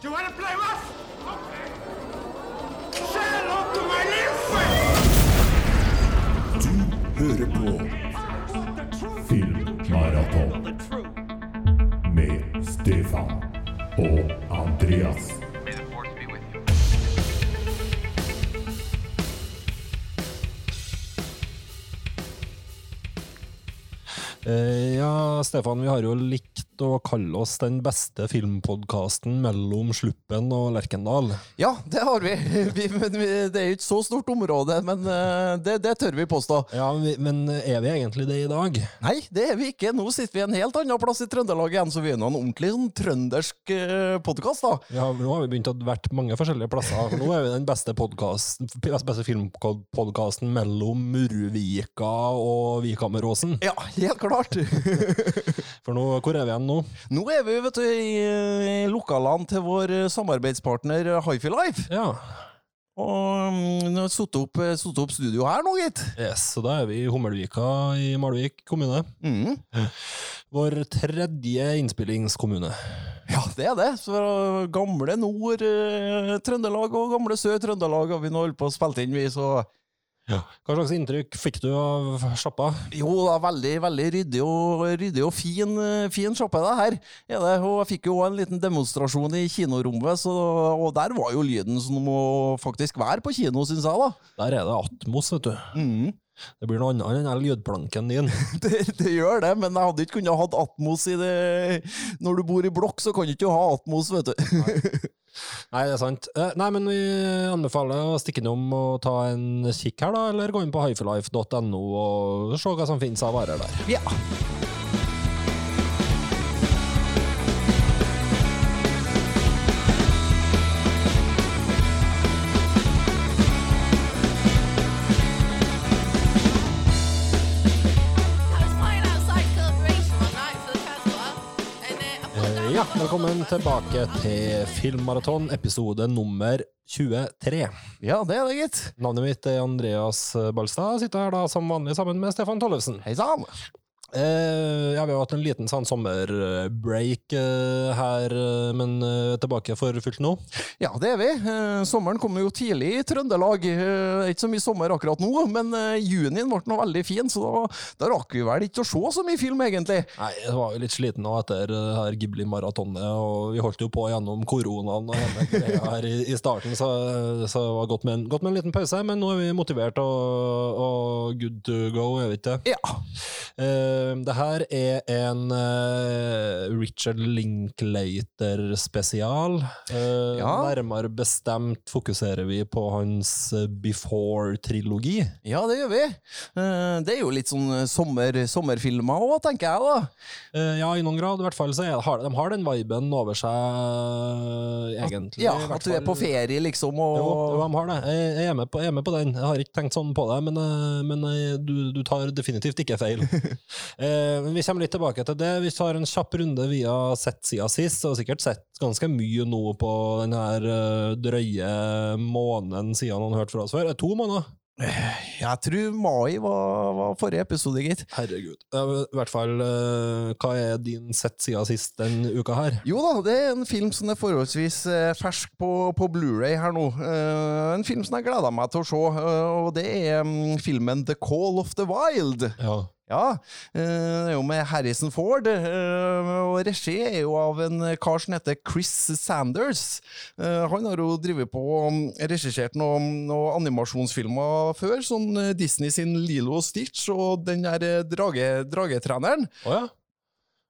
Do you want to play rough? Okay. Say hello to my little friend. hører på Filmmaraton med Stefan og Andreas. Eh, Ja, Stefan, vi har jo likt å kalle oss den beste filmpodkasten mellom Sluppen og Lerkendal. Ja, det har vi. vi, men vi det er jo ikke så stort område, men eh, det, det tør vi påstå. Ja, vi- Men er vi egentlig det i dag? Nei, det er vi ikke. Nå sitter vi en helt annen plass i Trøndelag igjen, så vi er nå en ordentlig sånn trøndersk uh, podkast, da. Ja, nå har vi begynt å vært mange forskjellige plasser. Nå er vi den beste, beste filmpodkasten mellom Murvika og Vikameråsen. Ja, helt klart. For nå, hvor er vi igjen nå? Nå er vi vet du, i, i lokalene til vår eh, samarbeidspartner eh, Hifi Life. Ja, Og vi satt opp, eh, satt opp studio her nå, gitt. yes, så da er vi i Hummelvika i Malvik kommune. Mm. Vår tredje innspillingskommune. Ja, det er det. Så gamle nord eh, Trøndelag og gamle sør Trøndelag har vi nå holdt på å spille inn, vi, så Hva slags inntrykk fikk du av sjappa? Jo da, veldig veldig ryddig og, ryddig og fin, eh, fin sjappe, det her. Er det. Og jeg fikk jo en liten demonstrasjon i kinorommet, så, og der var jo lyden som må faktisk være på kino, syns jeg, da. Der er det Atmos, vet du. Mm. Det blir noe annet enn den lydplanken din. Det, det gjør det, men jeg hadde ikke kunnet hatt Atmos i det Når du bor i blokk, så kan du ikke ha Atmos, vet du. Nei, det er sant. Eh, Nei, men vi anbefaler å stikke innom og ta en kikk her, da, eller gå inn på hifilife.no og se hva som finnes av varer der. Ja. Velkommen tilbake til Filmmaraton, episode nummer 23. ja, det er det, gitt. Navnet mitt er Andreas Balstad, sitter her da som vanlig sammen med Stefan Tollefsen. Hei sann. Eh, ja, vi har hatt en liten sånn sommerbreak eh, her, eh, men eh, tilbake for fullt nå. Ja, det er vi. Eh, sommeren kommer jo tidlig i Trøndelag. Eh, ikke så mye sommer akkurat nå, men junien ble nå veldig fin, så da, da rakk vi vel ikke å se så mye film, egentlig. Nei, jeg var jo litt sliten nå etter her Ghibli-maratonet, og vi holdt jo på gjennom koronaen og hele greia her i, i starten, så, så det var godt med, en, godt med en liten pause, men nå er vi motivert og, og good to go, jeg vet ikke. Ja. Eh, det her er en eh, Richard Linklater-spesial. Eh, Ja. Nærmere bestemt fokuserer vi på hans eh, Before-trilogi. ja, det gjør vi. Eh, det er jo litt sånn sommer, sommerfilmer òg, tenker jeg, da. Eh, ja, i noen grad. I hvert fall så har, de har den viben over seg, egentlig. Ja, At du er på ferie, liksom, og Jo, de har det. Jeg, er med på, jeg er med på den. Jeg har ikke tenkt sånn på det, men, eh, men eh, du, du tar definitivt ikke feil. eh, men vi kommer litt tilbake til det. Vi tar en kjapp runde vi har sett siden sist, og sikkert sett ganske mye nå på den her eh, drøye måneden siden noen hørte fra oss før. Eh, To måneder. Jeg tror mai var, var forrige episode, gitt. Herregud. I hvert fall, hva er din sett siden sist den uka her? Jo da, det er en film som er forholdsvis fersk på, på Blu-ray her nå. En film som jeg gleder meg til å se, og det er mm, filmen The Call of the Wild. Ja. Ja, eh, det er jo med Harrison Ford, eh, og regi er jo av en kar som heter Chris Sanders. Eh, Han har jo drevet på og regissert noen, noen animasjonsfilmer før, sånn eh, Disney sin Lilo Stitch og den der eh, drage, dragetreneren. Oh, ja.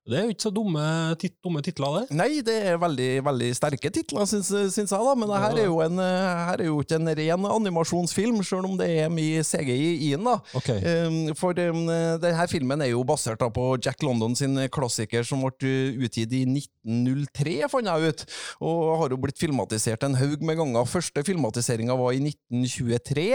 Det er jo ikke så dumme, tit dumme titler, det. Nei, det er veldig, veldig sterke titler, syns, syns jeg, da. Men det her er jo, en, eh, her er jo ikke en ren animasjonsfilm, sjøl om det er mye CGI i den. da. Okay. Um, for um, denne filmen er jo basert da på Jack London sin klassiker som ble uh, utgitt i 1903, fant jeg ut. Og har jo blitt filmatisert en haug med ganger. Første filmatiseringa var i 1923.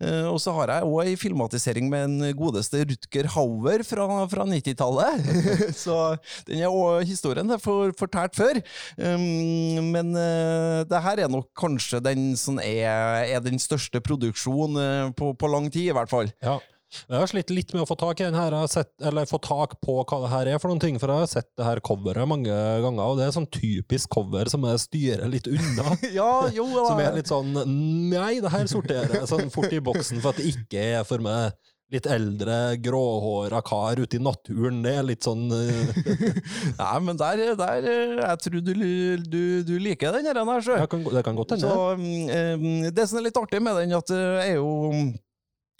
Uh, og så har jeg òg ei filmatisering med en godeste Rutger Hauer fra, fra 90-tallet. så den er historien er for, fortalt før. Um, men uh, det her er nok kanskje den som er, er den største produksjonen uh, på, på lang tid, i hvert fall. Ja. Jeg har slitt litt med å få tak i den her, sett, eller få tak på hva det her er for noen ting, for jeg har sett det her coveret mange ganger, og det er sånn typisk cover som jeg styrer litt unna. Ja, jo Som er litt sånn Nei, det her sorterer jeg sånn fort i boksen for at det ikke er for meg. Litt eldre, gråhåra kar ute i naturen. Det er litt sånn eh, Nei, men der, der eh, Jeg tror du, du, du liker den her, sjø. Det kan, Det kan godt hende. Um, eh, Det som er litt artig med den, at det er jo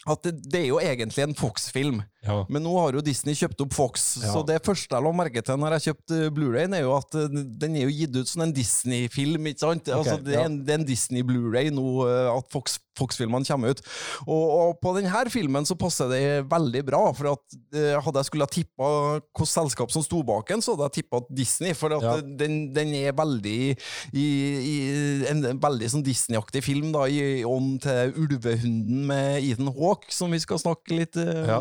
at det, det er jo egentlig en Fox-film, Ja. men nå har jo Disney kjøpt opp Fox. Ja. Så det første jeg la merke til når jeg kjøpte Blu-rayen, er jo at eh, den er jo gitt ut som en Disney-film. ikke sant? altså, det, er ja. en, det er en Disney-Blu-ray nå eh, at Fox, Fox-filmene kommer ut. Og, og på denne filmen så passer det veldig bra. For at eh, hadde jeg skulle ha tippa hvilket selskap som sto bak den, så hadde jeg tippa Disney. For at Ja. den, den er veldig i, i en, en veldig sånn Disney-aktig film, da, i ånd til Ulvehunden med Ethan Hawke, som vi skal snakke litt eh, Ja.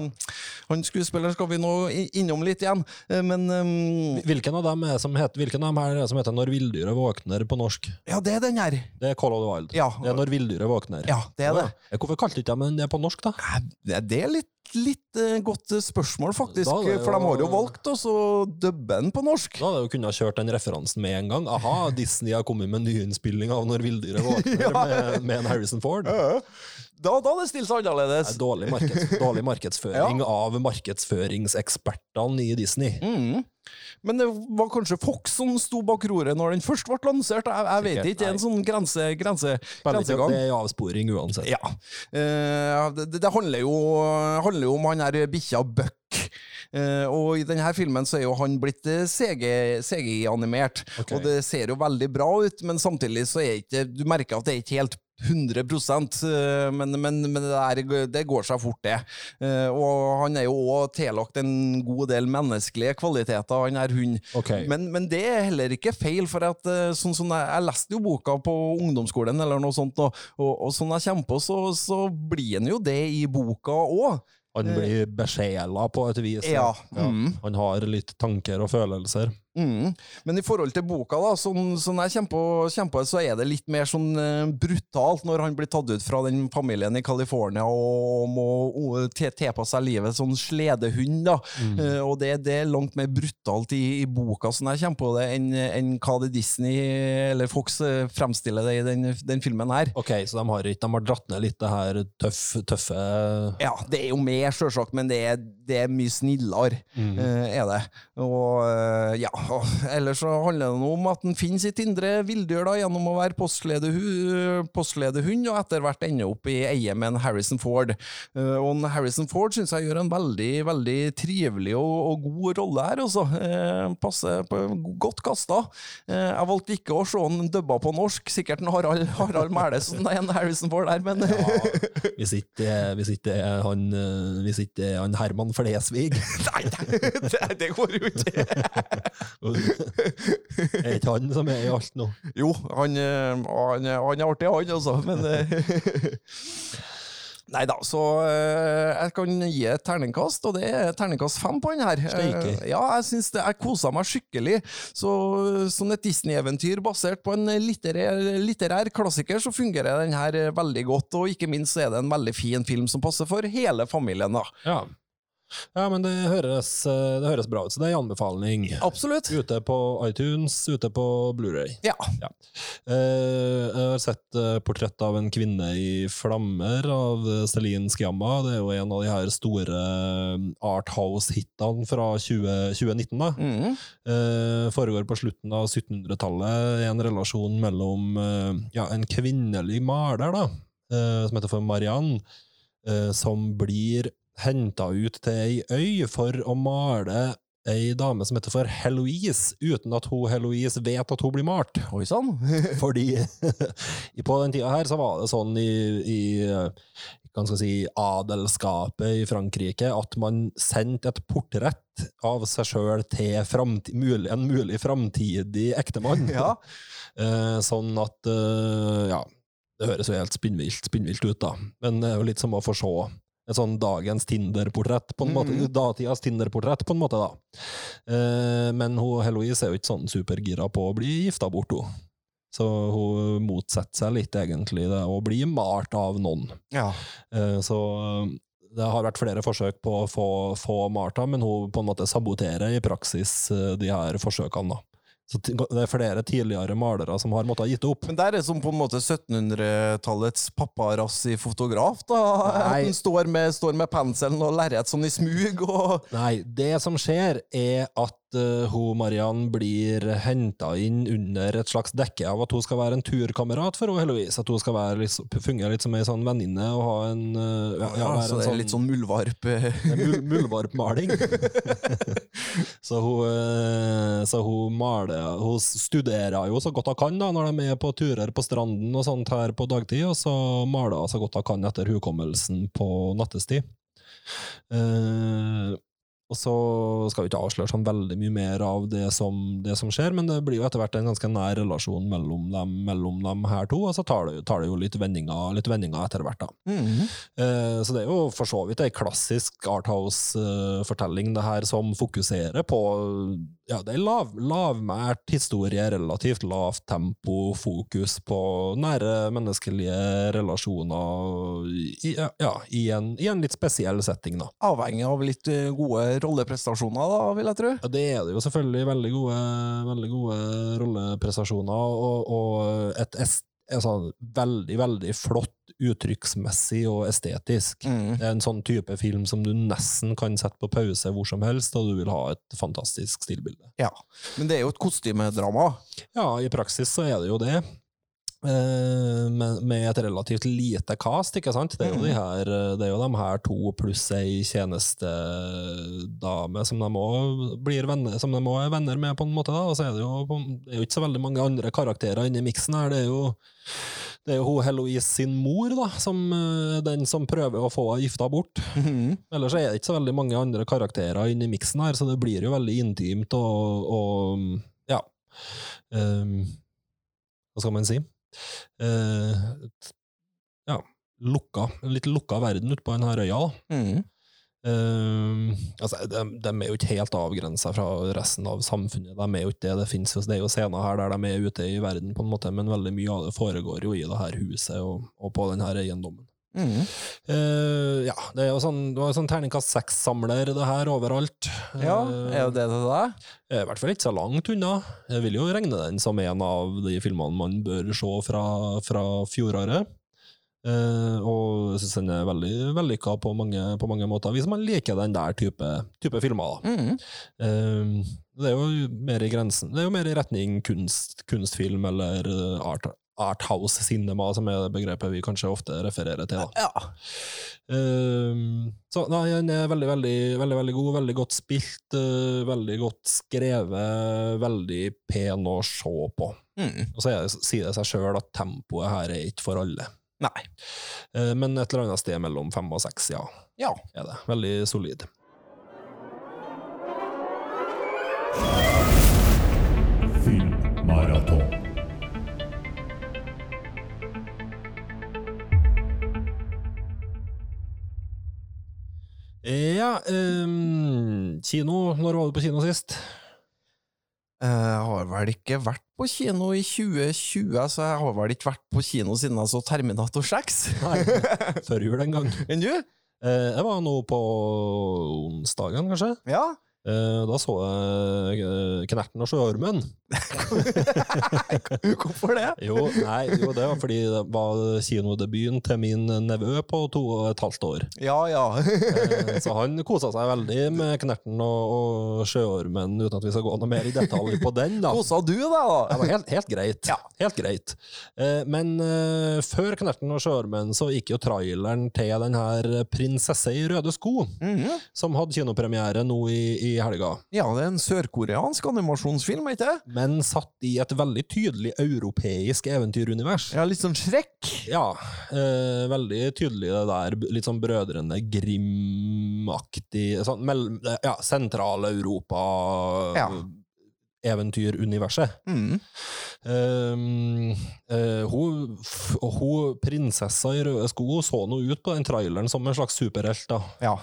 Han skuespilleren skal vi nå innom litt igjen, eh, men eh, Hvilken av dem er som heter, hvilken av dem her er det som heter 'Når villdyret våkner' på norsk? Ja, det er den her. Det er Call of the Wild. Ja. Det er 'Når villdyret våkner'. Ja, det er det. Ja. Hvorfor kalte ikke de det på norsk, da? Nei, Det er litt, litt eh, godt spørsmål, faktisk. Jo- For de har jo valgt å dubbe den på norsk. Da hadde jeg kunnet kjørt den referansen med en gang. Aha, Disney har kommet med nyinnspilling av 'Når villdyret våkner' med, med en Harrison Ford. Ja. Da, da det stilt annerledes. er dårlig, markeds, dårlig markedsføring av markedsføringsekspertene i Disney. Mm. Men det var kanskje Fox som sto bak roret når den først ble lansert. Jeg, jeg vet ikke. Det er en sånn grense, grense, grensegang. Det er avsporing uansett. Ja. Eh, det, det handler, jo, handler jo om han her bikkja Buck. Eh, og i denne filmen så er jo han blitt eh, CG CGI-animert. okay. Og det ser jo veldig bra ut, men samtidig så er ikke Du merker at det er ikke helt 100 eh, men, men, men det, der, det går seg fort, det. Eh, og han er jo òg tillagt en god del menneskelige kvaliteter, han her hunden. Okay. Men, men det er heller ikke feil, for at, eh, sånn som jeg, jeg leste jo boka på ungdomsskolen, eller noe sånt, og, og, og sånn jeg kommer på, så, så blir han jo det i boka òg. Han blir besjela på et vis. Ja, mm. Han har litt tanker og følelser. Mm. Men i forhold til boka, da, sånn, sånn jeg kommer på, kommer på så er det litt mer sånn uh, brutalt når han blir tatt ut fra den familien i California og må o- tilpasse seg livet som sledehund. da. Eh, og det, det er langt mer brutalt i, i boka, sånn jeg kommer på det, enn en hva det Disney eller Fox eh, fremstiller det i den, den filmen her. Ok, så de har, ikke, de har dratt ned litt det her tøff, tøffe Ja, det er jo mer, sjølsagt, men det er, det er mye snillere, eh, er det. Og ja, og ellers så handler det noe om at den finner sitt indre villdyr da, gjennom å være postledehu- postledehund, og etter hvert ender opp i eie med en Harrison Ford. Eh, og en Harrison Ford syns jeg gjør en veldig, veldig trivelig og, og god rolle her, altså. Eh, passer på, godt kasta. Eh, jeg valgte ikke å se han dubba på norsk, sikkert en Harald, Harald Mæhle som er en Harrison Ford der, men Hvis ikke, hvis ikke er han, hvis ikke han Herman Flesvig Nei, det, det går jo ikke. Er ikke han som er i alt nå? Jo, han, eh, han, han er artig, han også, men eh, Nei da, så eh, jeg kan gi et terningkast, og det er terningkast fem på den her. Steike. Ja, jeg syns det Jeg kosa meg skikkelig. Så Som et Disney-eventyr basert på en litterær, litterær klassiker, så fungerer den her veldig godt. Og ikke minst er det en veldig fin film som passer for hele familien. da. Ja. Ja, men det høres, eh, det høres bra ut, så det er en anbefaling. Absolutt. Ute på iTunes, ute på Blu-ray. Ja. Eh, jeg har sett eh, portrett av en kvinne i flammer av Celine Sciamma. Det er jo en av de her store eh, Arthouse-hitene fra 20, 2019. da. Mm. Eh, foregår på slutten av 1700-tallet. En relasjon mellom ja, en kvinnelig maler, da, eh, som heter for Marianne, som blir henta ut til ei øy for å male ei dame som heter for Heloise, uten at hun Heloise vet at hun blir malt. Oi sann. Fordi på den tida her så var det sånn i, i kan skal si, adelskapet i Frankrike at man sendte et portrett av seg sjøl til mulig, en mulig framtidig ektemann. Ja. Eh, sånn at eh, Ja, det høres jo helt spinnvilt, spinnvilt ut, da. Men det er jo litt som å få se et sånn dagens Tinder-portrett, på en måte. Mhm. Datidas Tinder-portrett, på en måte, da. Eh, men hun, Heloise er jo ikke sånn supergira på å bli gifta bort, hun. Så hun motsetter seg litt, egentlig, det å bli malt av noen. ja. Eh, Så, det har vært flere forsøk på å få, få Martha, men hun på en måte saboterer i praksis eh, de her forsøkene. da. Så det er flere tidligere malere som har måttet ha gitt opp. Men der er som på en måte 1700-tallets papparassig fotograf, da. At han står med, står med penselen og lerret sånn i smug, og Nei, det som skjer, er at uh, hun Mariann blir henta inn under et slags dekke av at hun skal være en turkamerat for hun Heloise. At hun skal litt, fungere litt som ei sånn venninne og ha en uh, ja, ja, så en det er litt sånn muldvarp. eh. Mul muldvarpmaling. så, hun, eh, så hun maler Hun studerer jo så godt hun kan da, når de er på turer på stranden og sånt her på dagtid, og så maler hun så godt hun kan etter hukommelsen på nattestid. Eh, og så skal vi ikke avsløre sånn veldig mye mer av det som, det som skjer, men det blir jo etter hvert en ganske nær relasjon mellom dem, mellom dem her to, og så tar det, tar det jo litt vendinger, litt vendinger etter hvert. da. Mhm. Eh, Så det er jo for så vidt ei klassisk Arthouse-fortelling, det her, som fokuserer på ja, det er lav, lavmælt historie, relativt lavt tempo, fokus på nære menneskelige relasjoner i, ja, i, en, i en litt spesiell setting, da. Avhengig av litt eh, rolleprestasjoner, da, vil jeg tro. Ja, det er det jo selvfølgelig veldig gode, veldig gode rolleprestasjoner, og, og et est, altså, veldig, veldig flott uttrykksmessig og estetisk. Mm. Det er en sånn type film som du nesten kan sette på pause hvor som helst, og du vil ha et fantastisk stilbilde. Ja. Men det er jo et kostymedrama. Ja, i praksis så er det jo det. Eh, med, med et relativt lite cast, ikke sant? Det er jo, de her, eh, det er jo de her to pluss ei tjenestedame som de òg blir venner, som de også er venner med, på en måte. da, Og så er det jo, det er jo ikke så veldig mange andre karakterer inni miksen her. Det er jo det er jo Heloise sin mor, da, som eh, den som prøver å få henne gifta bort. Mhm. Ellers er det ikke så veldig mange andre karakterer inni miksen her, så det blir jo veldig intimt og, og ja Um, Hva skal man si? Eh, et- ja, lukka, en litt lukka verden ute på denne øya. Mm. Ehm, altså, de, de er jo ikke helt avgrensa fra resten av samfunnet. De er jo ikke Det Det finnes jo, det er jo scener her der de er ute i verden, på en måte, men veldig mye av det foregår jo i det her huset og, og på denne eiendommen. Eh, ja, det er jo sånn, det var jo sånn terningkast seks-samler, det her, overalt. Ja, Eh, er det det til deg? er I hvert fall ikke så langt unna. Jeg vil jo regne den som en av de filmene man bør se fra, fra fjoråret. Uh, og jeg syns den er veldig vellykka på på mange måter, hvis man liker den der type, type filmer. Mhm. Eh, det er jo mer i grensen Det er jo mer i retning kunst, kunstfilm eller art, arthouse cinema, som er det begrepet vi kanskje ofte refererer til. da. Ja. Um, så nei, den er veldig, veldig, veldig, veldig god, veldig godt spilt, uh, veldig godt skrevet, veldig pen å se på. Mm. Og så er det, sier det seg sjøl at tempoet her er ikke for alle. Nei. Uh, men et eller annet sted mellom fem og seks, ja, Ja. er det. Veldig solid. Filmmaraton. Ja, um, kino. Når var du på kino sist? Jeg har vel ikke vært på kino i 2020, så jeg har vel ikke vært på kino siden jeg så Terminator 6. Nei, før jul en gang. Enn du? Eh, jeg var nå på onsdagen, kanskje. Ja. Eh, da så jeg eh, Knerten og sjøormen. Hvorfor det? Jo, nei, jo, det var fordi det var kinodebuten til min nevø på to og et halvt år. Ja, ja. Eh, Så han kosa seg veldig med Knerten og, og sjøormen, uten at vi skal gå noe mer i detalj på den. da. Kosa du deg, Det da? var helt, helt greit. Ja. Helt greit. Men før Knerten og sjøormen så gikk jo traileren til den her Prinsesse i røde sko, Mhm. som hadde kinopremiere nå i, i helga. Ja, det er en sørkoreansk animasjonsfilm, ikke det? Men satt i et veldig tydelig europeisk eventyrunivers. Ja, litt sånn Shrek. Ja, eh, veldig tydelig det der, litt sånn Brødrene Grim-aktig, sånn ja, Sentral-Europa Ja. eventyruniverset. Mm. Um, uh, hun, hun prinsessa i røde sko så nå ut på den traileren som en slags superhelt. da. Ja.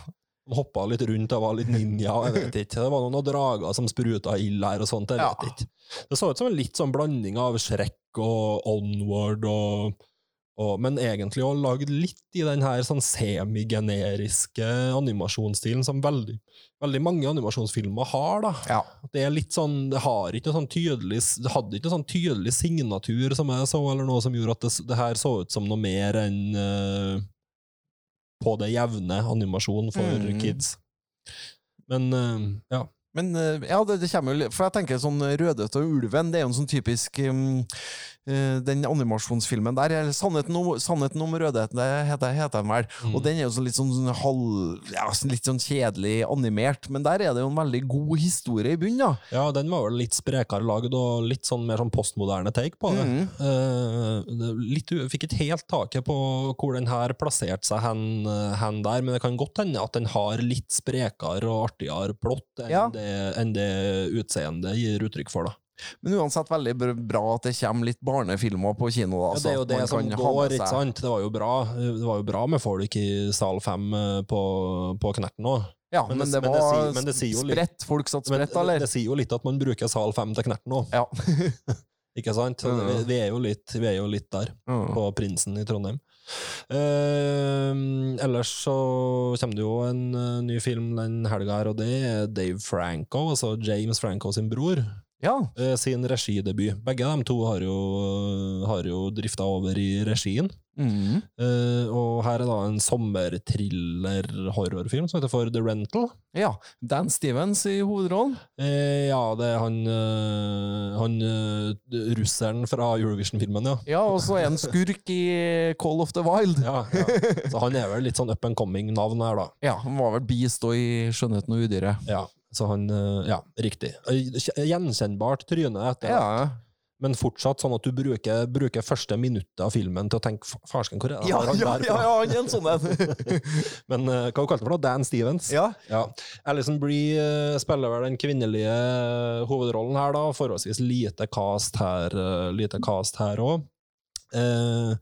Hun hoppa litt rundt, det var litt ninja, jeg vet ikke. Det var noen drager som spruta ild her og sånt, jeg Ja. vet ikke. Det så ut som en litt sånn blanding av Shrek og Onward og, Og, men egentlig òg lagd litt i den her sånn semigeneriske animasjonsstilen som veldig, veldig mange animasjonsfilmer har. da. Ja. Det er litt sånn, det har ikke sånn tydelig, det hadde ikke sånn tydelig signatur som jeg så, eller noe som gjorde at det, det her så ut som noe mer enn eh, på det jevne animasjon for Mm. kids. Men uh, ja. Men eh, ja, det, det kommer jo litt For jeg tenker sånn Rødhette og ulven, det er jo en sånn typisk um, Den animasjonsfilmen der, eller Sannheten om, Sannheten om rødheten', det heter, heter den vel. Mm. Og den er jo sånn litt sånn, sånn halv Ja, litt sånn kjedelig animert, men der er det jo en veldig god historie i bunnen, da. ja, den var vel litt sprekere lagd, og litt sånn mer sånn postmoderne take på det. Mm. Eh, litt, fikk ikke helt taket på hvor den her plasserte seg hen, eh, hen der, men det kan godt hende at den har litt sprekere og artigere plott enn, Ja. det, enn det utseendet gir uttrykk for. da. Men uansett veldig bra at det kommer litt barnefilmer på kino. Da, Ja, det er jo det som går, ikke sant? Det var jo bra, det var jo bra med folk i sal 5 på, på Knerten òg. Ja, Men men, det- det men det var sier- men det sier jo spredt. Folk satt spredt, eller? det sier jo litt at man bruker sal 5 til Knerten òg, Ja. ikke sant? Ja, ja. vi, vi, er jo litt, vi er jo litt der. Mm. på Prinsen i Trondheim. Uh, ellers så kommer det jo en uh, ny film den helga her, og det er Dave Franco, altså James Franco sin bror, ja. eh, sin regidebut. Begge de to har jo, har jo drifta over i regien. Mm. Uh, og her er da en sommerthriller-horrorfilm som heter For The Rental. ja. Dan Stevens i hovedrollen. Uh, ja, det er han, uh, han russeren fra Eurovision-filmen, ja. Ja, og så er han skurk i Call of the Wild. ja, ja. Så han er vel litt sånn up and coming-navn her, da. Ja, Han var vel og i Skjønnheten og udyret. Ja, så han eh, Ja, riktig. Eh, Gjenkjennbart tryne etter, Ja. men fortsatt sånn at du bruker, bruker første minuttet av filmen til å tenke Farsken, hvor er det Ja, han ja, der ja, ja, han er en sånn en. Men uh, hva kalte du for noe? Dan Stevens? ja. Ja. Alison Brie uh, spiller vel den kvinnelige hovedrollen her, da. Forholdsvis lite cast her uh, Lite cast her òg. Uh,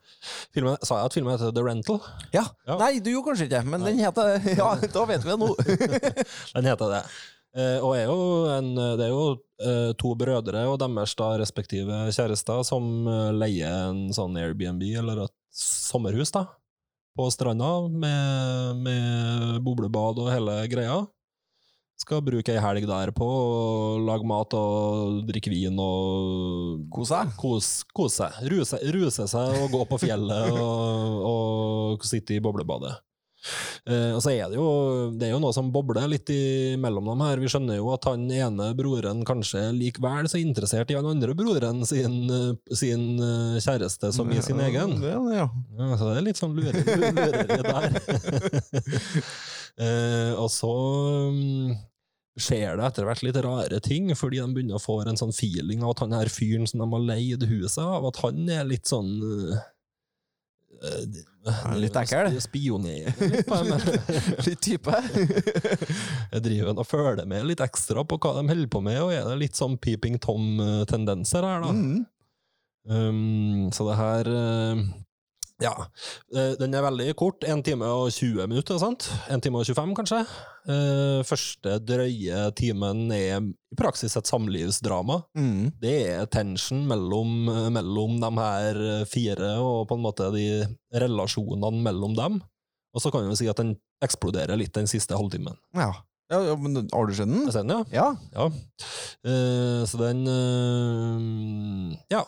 filmen, sa jeg at filmen heter The Rental? ja. Ja. Nei, du gjorde kanskje ikke, men den heter Ja, da vet vi det nå. Den heter det. Eh, og er jo en, det er jo eh, to brødre og deres da respektive kjærester som eh, leier en sånn Airbnb, eller et sommerhus, da, på stranda, med, med boblebad og hele greia. Skal bruke ei helg der på å lage mat og drikke vin og Kose seg? Kos, kose. Ruse, ruse seg og gå på fjellet og, og sitte i boblebadet. Eh, og så er det jo Det er jo noe som bobler litt mellom dem her. Vi skjønner jo at han ene broren kanskje er likevel så interessert i han andre broren sin, eh, sin eh, kjæreste som i sin egen. Ja, ja. Ja, så det er litt sånn lureri, der. og så um, skjer det etter hvert litt rare ting, fordi de begynner å få en sånn feeling av at han her fyren som de har leid huset av, at han er litt sånn uh, litt ekkel. Spionerer litt type. Jeg driver og følger med litt ekstra på hva de holder på med, og er det litt sånn Peeping Tom-tendenser her, da. Mm. Um, så det her uh, Ja. Eh, Den er veldig kort. 1 time og 20 minutter, sant? 1 time og 25, kanskje. Eh, første drøye timen er i praksis et samlivsdrama. Mm. Det er tension mellom, mellom de her fire, og på en måte de relasjonene mellom dem. Og så kan vi si at den eksploderer litt den siste halvtimen. Ja. Ja, ja, men har du sett den? Jeg ser den, ja. Ja. Ja. Uh, så den uh, Ja.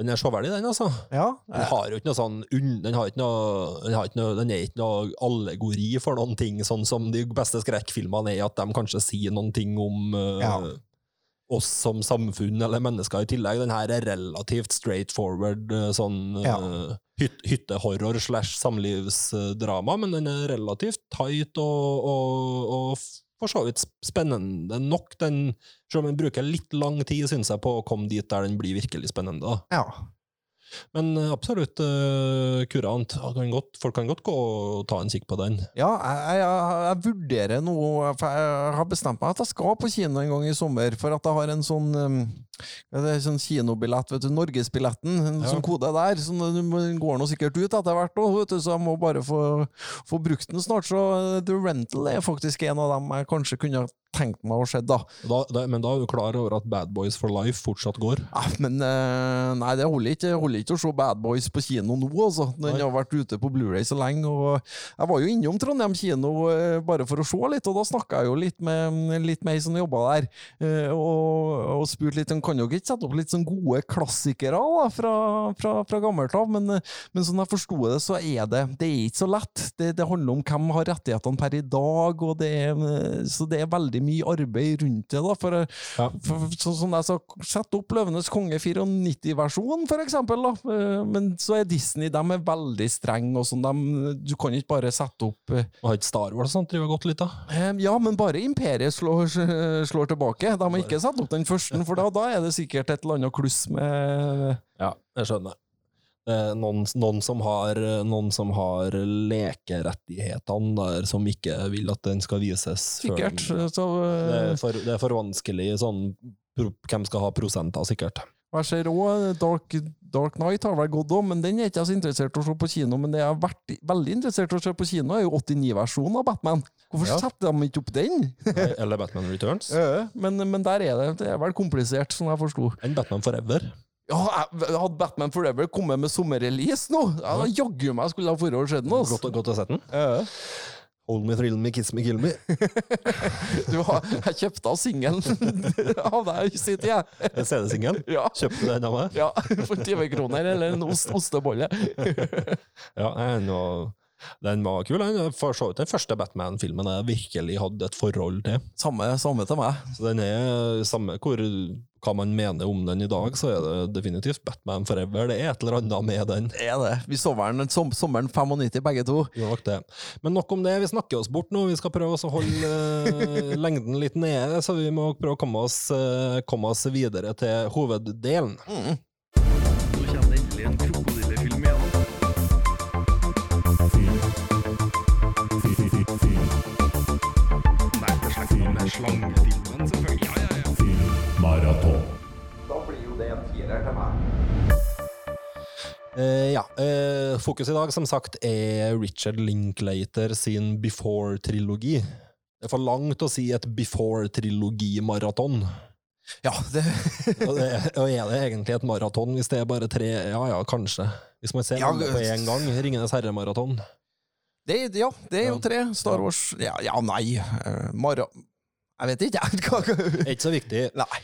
Den er sjåverdig, den, altså. ja. Den har jo ikke noe sånn Den, har ikke noe, den, har ikke noe, den er ikke noe allegori for noen ting, sånn som de beste skrekkfilmene er, at de kanskje sier noen ting om uh, Ja. oss som samfunn eller mennesker i tillegg. Den her er relativt straightforward eh, sånn Ja. eh, hyt, hyttehorror slash samlivsdrama, men den er relativt tight og, og, og for så vidt spennende nok. Den, selv om den bruker litt lang tid, syns jeg, på å komme dit der den blir virkelig spennende. ja. Men eh, absolutt uh, kurant. Kan godt, folk kan godt gå og ta en kikk på den. Ja, jeg, jeg, jeg vurderer noe For jeg har bestemt meg at jeg skal på kino en gang i sommer, for at jeg har en sånn um, Det er sånn kinobillett, vet du, Norgesbilletten, en Ja. sånn kode der. Så den går nå sikkert ut etter hvert, du, så jeg må bare få, få brukt den snart. Så eh, The Rental er faktisk en av dem jeg kanskje kunne tenkt meg å se, da. Da, da, men da er du klar over at Bad Boys for Life fortsatt går? Ja, men eh, nei, det holder ikke, holder ikke å se Bad Boys på kino nå, altså. Den Nei. har vært ute på Blu-ray så lenge. og Jeg var jo innom Trondheim kino eh, bare for å se litt, og da snakka jeg jo litt med, litt med ei som jobba der, og, og spurte litt om kan jo ikke sette opp litt sånn gode klassikere da, fra, fra, fra gammelt av, men, men sånn jeg forsto det, så er det, det er ikke så lett. Det, det handler om hvem har rettighetene per i dag, og det er, så det er veldig mye arbeid rundt det. da, for, Ja. for, så, sånn jeg sa, Sett opp Løvenes konge 94-versjonen, for eksempel. Da. Eh, Men så er Disney de er veldig strenge. og sånn, de- Du kan ikke bare sette opp eh, Har ikke Star Wars sånn, driver godt litt, da? eh, Ja, men bare Imperiet slår, slår tilbake. De har ikke satt opp den første, for da, da er det sikkert et eller annet kluss med Ja, jeg skjønner. Er noen, noen, som har, noen som har lekerettighetene der, som ikke vil at den skal vises. før den- Det eh, er for, det er for vanskelig sånn Hvem skal ha prosenter, sikkert. Jeg ser òg Dark, Dark Knight har vel gått òg, men den er ikke jeg så interessert i å se på kino. Men det jeg har vært veldig interessert i å se på kino, er jo 89-versjonen av Batman. Hvorfor Ja. setter de ikke opp den? Eller Batman Returns. Ja, men, men der er det, det er vel komplisert, som jeg forsto. Enn Batman Forever. Ja, hadde Batman Forever kommet med sommerrelease nå, jaggu meg skulle ha og sett den. Godt, Altså. godt å sette sett den. Ja. Hold me, thrill me, kiss me, kill me. Du, har- jeg kjøpte av singelen av deg i sin tid. CD-singelen. Ja. Kjøpte du den av meg? ja, for 20 kroner, eller en ost, ostebolle. Ja, den var kul. Den for så vidt den første Batman-filmen jeg virkelig hadde et forhold til. Samme, samme til meg. Så den er samme hvor, hva man mener om den i dag, så er det definitivt Batman Forever. Det er et eller annet med den. Det er det. Vi så den som, sommeren 95, begge to. Nok det. Men nok om det, vi snakker oss bort nå. Vi skal prøve å holde uh, lengden litt nede, så vi må prøve å komme oss, uh, komme oss videre til hoveddelen. Nå Eh, ja, Uh, Fokus i dag, som sagt, er Richard Linklater sin Before-trilogi. Det er for langt å si et Before-trilogi-maraton. Ja, det, Og, det- og er det egentlig et maraton hvis det er bare tre? Ja ja, kanskje. Hvis man ser Ja, alle på én gang. Ringenes herre-maraton. ja, det er jo tre. Star Wars Ja, ja nei. eh, Mara... Jeg vet ikke, jeg. Er ikke så viktig.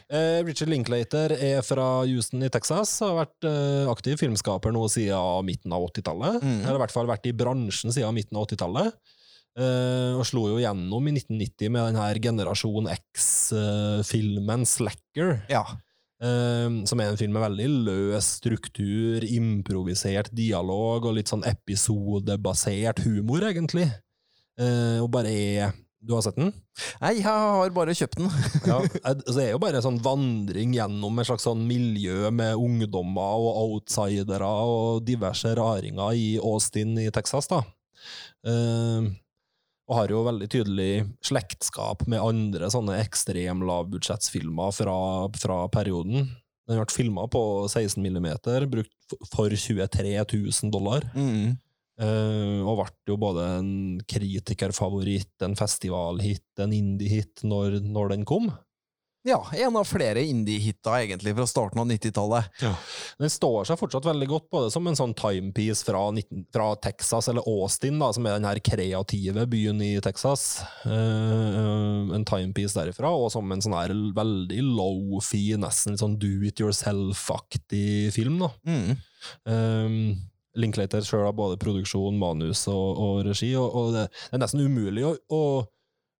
Eh, Richard Linklater er fra Houston i Texas. Har vært eh, aktiv filmskaper nå siden midten av 80-tallet. Mm. Eller i hvert fall vært i bransjen siden midten av 80-tallet. Eh, og slo jo gjennom i 1990 med den her Generasjon X-filmen Slacker. Ja. eh, som er en film med veldig løs struktur, improvisert dialog og litt sånn episodebasert humor, egentlig. Eh, og bare er Du har sett den? Nei, jeg har bare kjøpt den. Ja, altså, det er jo bare en sånn vandring gjennom et slags sånn miljø med ungdommer og outsidere og diverse raringer i Austin i Texas, da. Uh, og har jo veldig tydelig slektskap med andre sånne ekstrem lavbudsjettsfilmer fra, fra perioden. Den ble filma på 16 millimeter, brukt for 23 000 dollar. Mm. Eh, og ble jo både en kritikerfavoritt, en festivalhit, en indie-hit når, når den kom. Ja, en av flere indie-hiter egentlig fra starten av 90-tallet. Den står seg fortsatt veldig godt både som en sånn timepiece fra, 19, fra Texas, eller Austin, da, som er den her kreative byen i Texas. Uh, en timepiece derifra, og som en sånn her veldig low-fee, nesten litt sånn do it yourself-aktig film. da. Mm. Um, Linklater sjøl har både produksjon, manus og, og regi, og, og det, det er nesten umulig å,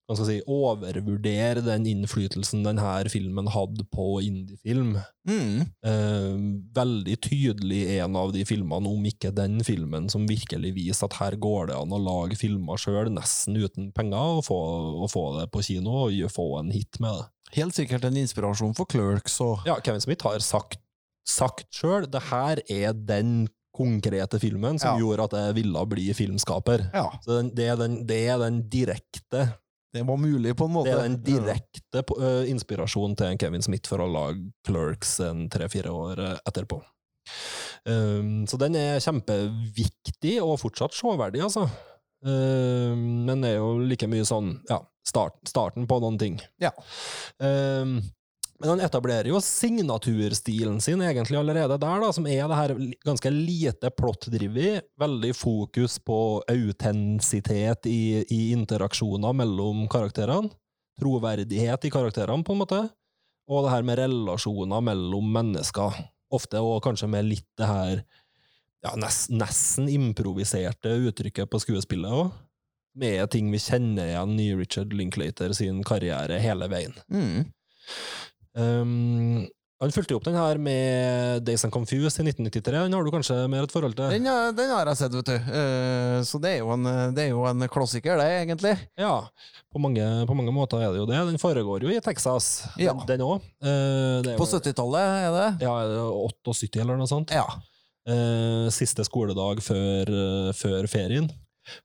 å si, overvurdere den innflytelsen denne filmen hadde på indiefilm. Mm. Eh, veldig tydelig en av de filmene, om ikke den filmen, som virkelig viser at her går det an å lage filmer sjøl, nesten uten penger, og få, og få det på kino og få en hit med det. Helt sikkert en inspirasjon for Clerks og Ja, Kevin Smith har sagt, sagt sjøl det her er den konkrete filmen som Ja. gjorde at jeg ville bli filmskaper. Ja. Så det, er den, det er den direkte Det var mulig, på en måte. Det er den direkte på- inspirasjonen til en Kevin Smith for å lage Clerks en tre-fire år etterpå. Um, så den er kjempeviktig, og fortsatt sjåverdig, altså. Um, men er jo like mye sånn, ja, start, starten på noen ting. Ja. Um, men han etablerer jo signaturstilen sin egentlig allerede der, da, som er det her ganske lite plottdrevet, veldig fokus på autentisitet i, i interaksjoner mellom karakterene, troverdighet i karakterene, på en måte, og det her med relasjoner mellom mennesker, ofte og kanskje med litt det her ja, nes, nesten improviserte uttrykket på skuespillet òg, med ting vi kjenner igjen i Richard Linklater sin karriere hele veien. Mm. Um, han fulgte jo opp den her med Days and Confused i 1993. Den har du kanskje mer et forhold til? Den, den har jeg sett, vet du. Uh, så det er, en, det er jo en klassiker, det, egentlig. Ja, på mange, på mange måter er det jo det. Den foregår jo i Texas, Ja. den- òg. Uh, På 70-tallet er det. Ja, er 78 eller noe sånt. Ja. Uh, siste skoledag før, eh, før ferien.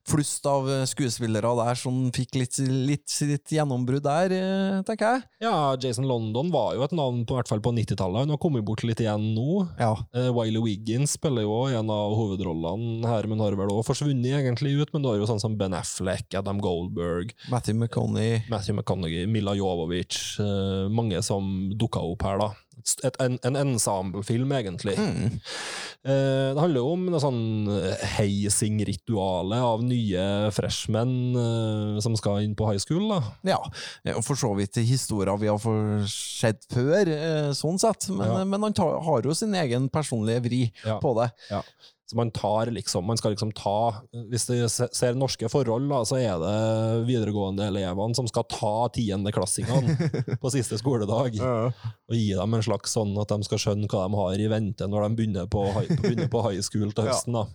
Flust av eh, skuespillere der som fikk litt, litt sitt gjennombrudd der, eh, tenker jeg. Ja, Jason London var jo et navn på, i hvert fall på 90-tallet. Han har kommet bort litt igjen nå. Ja. Uh, Wiley Wiggins spiller jo en av hovedrollene her, men har vel òg forsvunnet egentlig ut. Men du har jo sånn som Ben Affleck, Adam Goldberg, Matthew McConney. Matthew McConaughey, Mila Jovovich, Uh, mange som dukka opp her, da. Et, en, en ensemblefilm, egentlig. Mm. Eh, det handler jo om noe sånn heising-rituale av nye freshmen eh, som skal inn på high school, da. Ja, eh, og for så vidt historier vi har sett før, eh, sånn sett. Men, Ja. men han tar, har jo sin egen personlige vri Ja. på det. Så man tar liksom, man skal liksom ta Hvis du ser norske forhold, da, så er det videregående elevene som skal ta tiendeklassingene på siste skoledag. Og gi dem en slags sånn at de skal skjønne hva de har i vente når de begynner på, begynner på high school til høsten. da.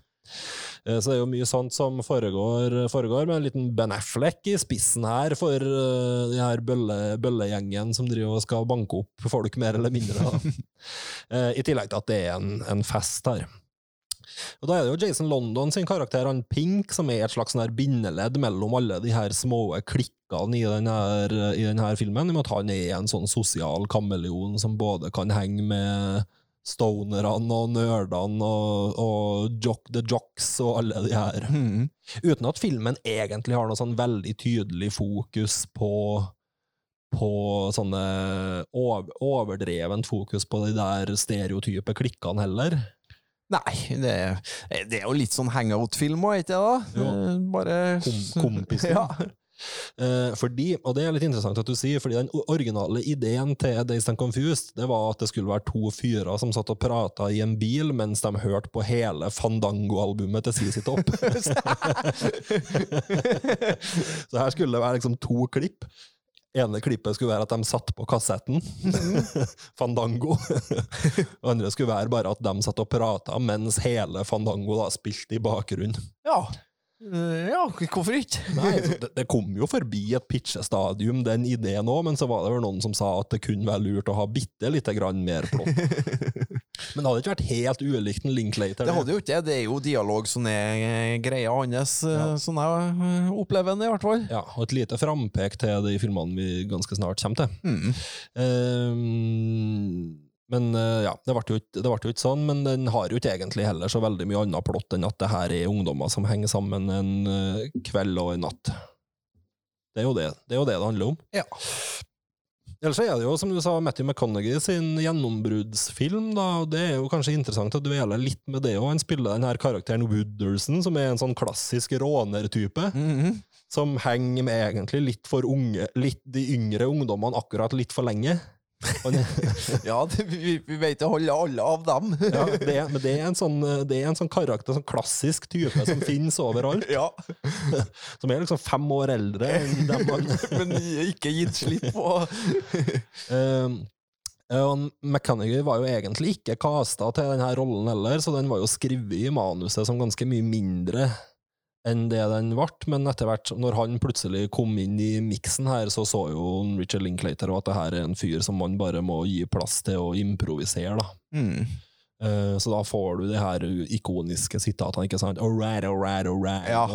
Eh, Så det er jo mye sånt som foregår, foregår med en liten Ben Affleck i spissen her for uh, de her bølle, bøllegjengen som driver og skal banke opp folk, mer eller mindre. Eh, I tillegg til at det er en, en fest her. Og Da er det jo Jason London sin karakter, han Pink, som er et slags sånn bindeledd mellom alle de her små klikkene i denne, i denne filmen. Med at han er en sånn sosial kameleon som både kan henge med stonerne og nerdene og, og jock, the jocks og alle de her. Mm. Uten at filmen egentlig har noe sånn veldig tydelig fokus på på sånne over, overdrevent fokus på de der stereotype klikkene heller. Nei, det, det er jo litt sånn hangout-film òg, ikke det? da? Eh, Bare Kom. Ja. Eh, fordi, og det er litt interessant at du sier, fordi den originale ideen til Days and Confused, det var at det skulle være to fyrer som satt og prata i en bil mens de hørte på hele Fandango-albumet til CC Topp. Så her skulle det være liksom to klipp. Ene klippet skulle være at de satt på kassetten, Fandango. og andre skulle være bare at de satt og prata mens hele Fandango da spilte i bakgrunnen. Ja. Eh, ja, hvorfor ikke? Nei, så det, det kom jo forbi et pitchestadium, den ideen òg, men så var det vel noen som sa at det kunne være lurt å ha bitte lite grann mer plott. Men det hadde ikke vært helt ulikt en Linklater. Det hadde jo ikke det. Det er jo dialog som er eh, greia hans, eh, Ja. sånn jeg opplever den i hvert fall. Ja, og et lite frampek til de filmene vi ganske snart kommer til. Mm. Ehm, men eh, ja, det ble, ikke, det ble jo ikke sånn, men den har jo ikke egentlig heller så veldig mye annet plott enn at det her er ungdommer som henger sammen en eh, kveld og en natt. Det er jo det det, er jo det, det handler om. Ja. Ellers er det jo, som du sa, Matthew McConaughey sin gjennombruddsfilm. da, og Det er jo kanskje interessant å dvele litt med det òg. Han spiller den her karakteren Wooderson, som er en sånn klassisk rånertype. Mhm. Som henger med egentlig litt for unge, litt de yngre ungdommene akkurat litt for lenge. Ja, det, vi, vi vet å holde alle av dem. ja, det, men det er en sånn, det er en sånn karakter, sånn klassisk type som finnes overalt. Ja, Som er liksom fem år eldre enn dem man men ikke gitt slipp på Um, og var jo egentlig ikke kasta til denne rollen heller, så den var jo skrevet i manuset som ganske mye mindre enn det den ble, men etter hvert, når han plutselig kom inn i miksen her, så så jo Richard Linklater at det her er en fyr som man bare må gi plass til å improvisere, da. mm. Eh, Så da får du de her ikoniske sitatene, ikke sant? Alright, all right. Ja.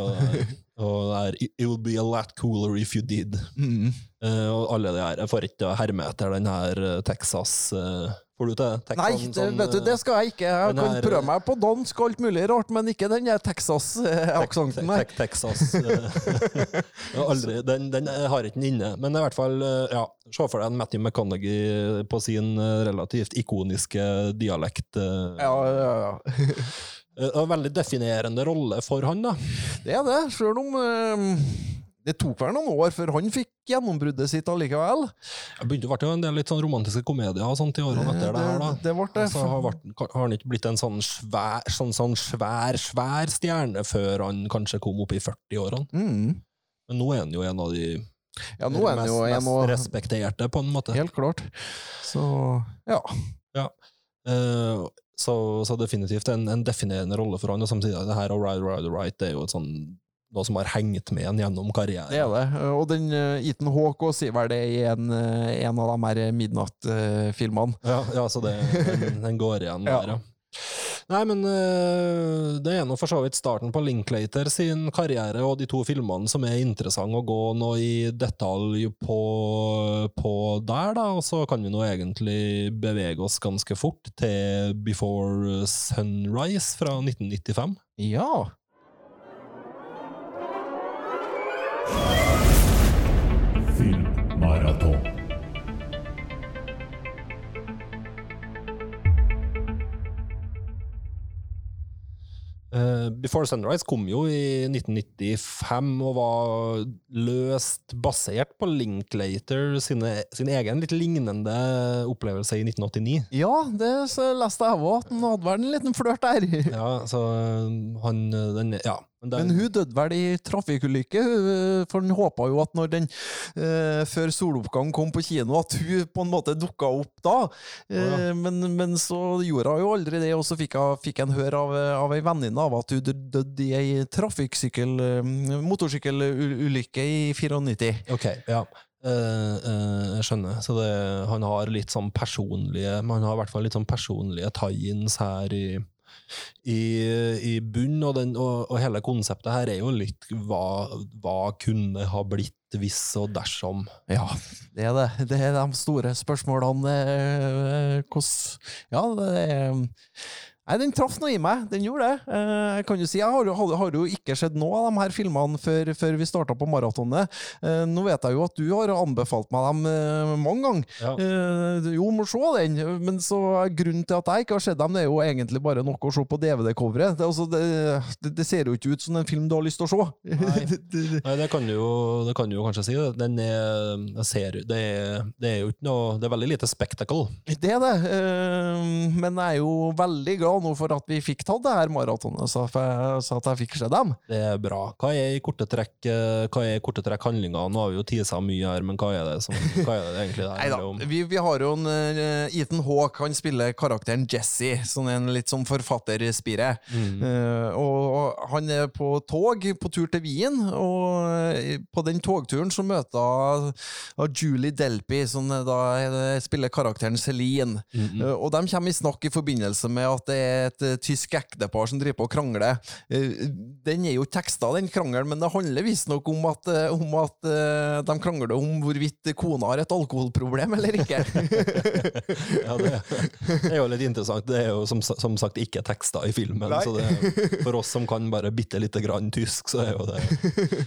Og det er It would be a lot cooler if you did. Mm. Uh, og alle de her Jeg får ikke herme etter den her eh, Texas uh, Får du til? Texas, Nei, det, sånn, vet du, det skal jeg ikke. Jeg kan her- prøve meg på dansk og alt mulig rart, men ikke den der Texas-aksenten. Te- te- Texas aldri, den, den har ikke den inne. Men i hvert fall, ja, se for deg en Matthew McConaughey på sin relativt ikoniske dialekt. Ja, ja, ja. Eh, og veldig definerende rolle for han, da. Det er det, sjøl om eh, det tok vel noen år før han fikk gjennombruddet sitt allikevel. Det begynte å bli en del litt sånn romantiske komedier og sånt i årene etter det her, da. Det ble det. Altså, har, vært, har han ikke blitt en sånn svær, sånn, sånn svær, svær stjerne før han kanskje kom opp i 40-årene? Mm. Men nå er han jo en av de Ja, nå er han jo mest, en mest respekterte, på en måte. Helt klart. Så ja. Eh, så, så definitivt en, en definerende rolle for han, og samtidig det her Ride, Ride, Right det er jo et sånn, noe som har hengt med en gjennom karrieren. Det er det. Og den uh, Ethan Hawke sier vel det i en, eh, en av de her midnatt-filmene. Ja, ja så det, den, den går igjen Ja. ja. Nei, men uh, det er nå for så vidt starten på Linklater sin karriere og de to filmene som er interessante å gå nå i detalj på, på der, da. Og så kan vi nå egentlig bevege oss ganske fort til Before Sunrise fra 1995. Ja. Before Sunrise kom jo i 1995 og var løst basert på Linklater sine, sin egen litt lignende opplevelse i 1989. Ja, det leste jeg òg, at han hadde vel en liten flørt der. Ja, så eh, han den, Ja. Men det, Men hun døde vel i trafikkulykke, for han håpa jo at når den eh, før soloppgang kom på kino, at hun på en måte dukka opp da. Eh, ja. men, men så gjorde hun jo aldri det, og så fikk han høre av, av ei venninne av at hun dø- døde i ei trafikksykkel... eh, motorsykkelulykke i 94. Ok, ja. Uh, uh, jeg skjønner. Så det, han har litt sånn personlige Han har i hvert fall litt sånn personlige tie-ins her i, i, i bunn, og, og, og hele konseptet her er jo litt hva, hva kunne ha blitt hvis og dersom. Ja, det er det. Det er de store spørsmålene. eh, Hvordan Ja, det er Nei, Den traff noe i meg. Den gjorde det. Eh, Jeg kan jo si, jeg har, jo- har, har jo ikke sett noe av de her filmene før, før vi starta på maratonet. Eh, Nå vet jeg jo at du har anbefalt meg dem eh, mange ganger. Ja. Jo, må se den. Men så grunnen til at jeg ikke har sett dem, det er jo egentlig bare noe å se på DVD-coveret. Det, altså, det, det, det ser jo ikke ut som en film du har lyst til å se. Nei. Nei, det kan du jo, det kan du jo kanskje si. Den er, ser, det, er, det er jo ikke noe Det er veldig lite spectacle. Det er det, men jeg er jo veldig glad nå for at vi fikk tatt det her maratonet, så, så at jeg fikk se dem. Det er bra. Hva er i korte trekk eh, korte trekk handlinga? Nå har vi jo tisa mye her, men hva er det, som, hva er det egentlig det handler om? vi, vi har jo en uh, Ethan Hawke, han spiller karakteren Jesse, som er en litt sånn forfatterspire. Mm. Uh, og han er på tog på tur til Wien, og på den togturen så møter hun Julie Delpy, som da spiller karakteren Celine. Mm, Eh, Og de kommer i snakk i forbindelse med at det er et eh, tysk ektepar som driver på og krangler. Eh, Den er jo teksta, den krangelen, men det handler visstnok om at, eh, om at de krangler om hvorvidt kona har et alkoholproblem eller ikke. Ja, det, er jo litt interessant. Det er jo som, som sagt ikke tekster i filmen, Nei. så det, for oss som kan bare bitte lite grann tysk, så er jo det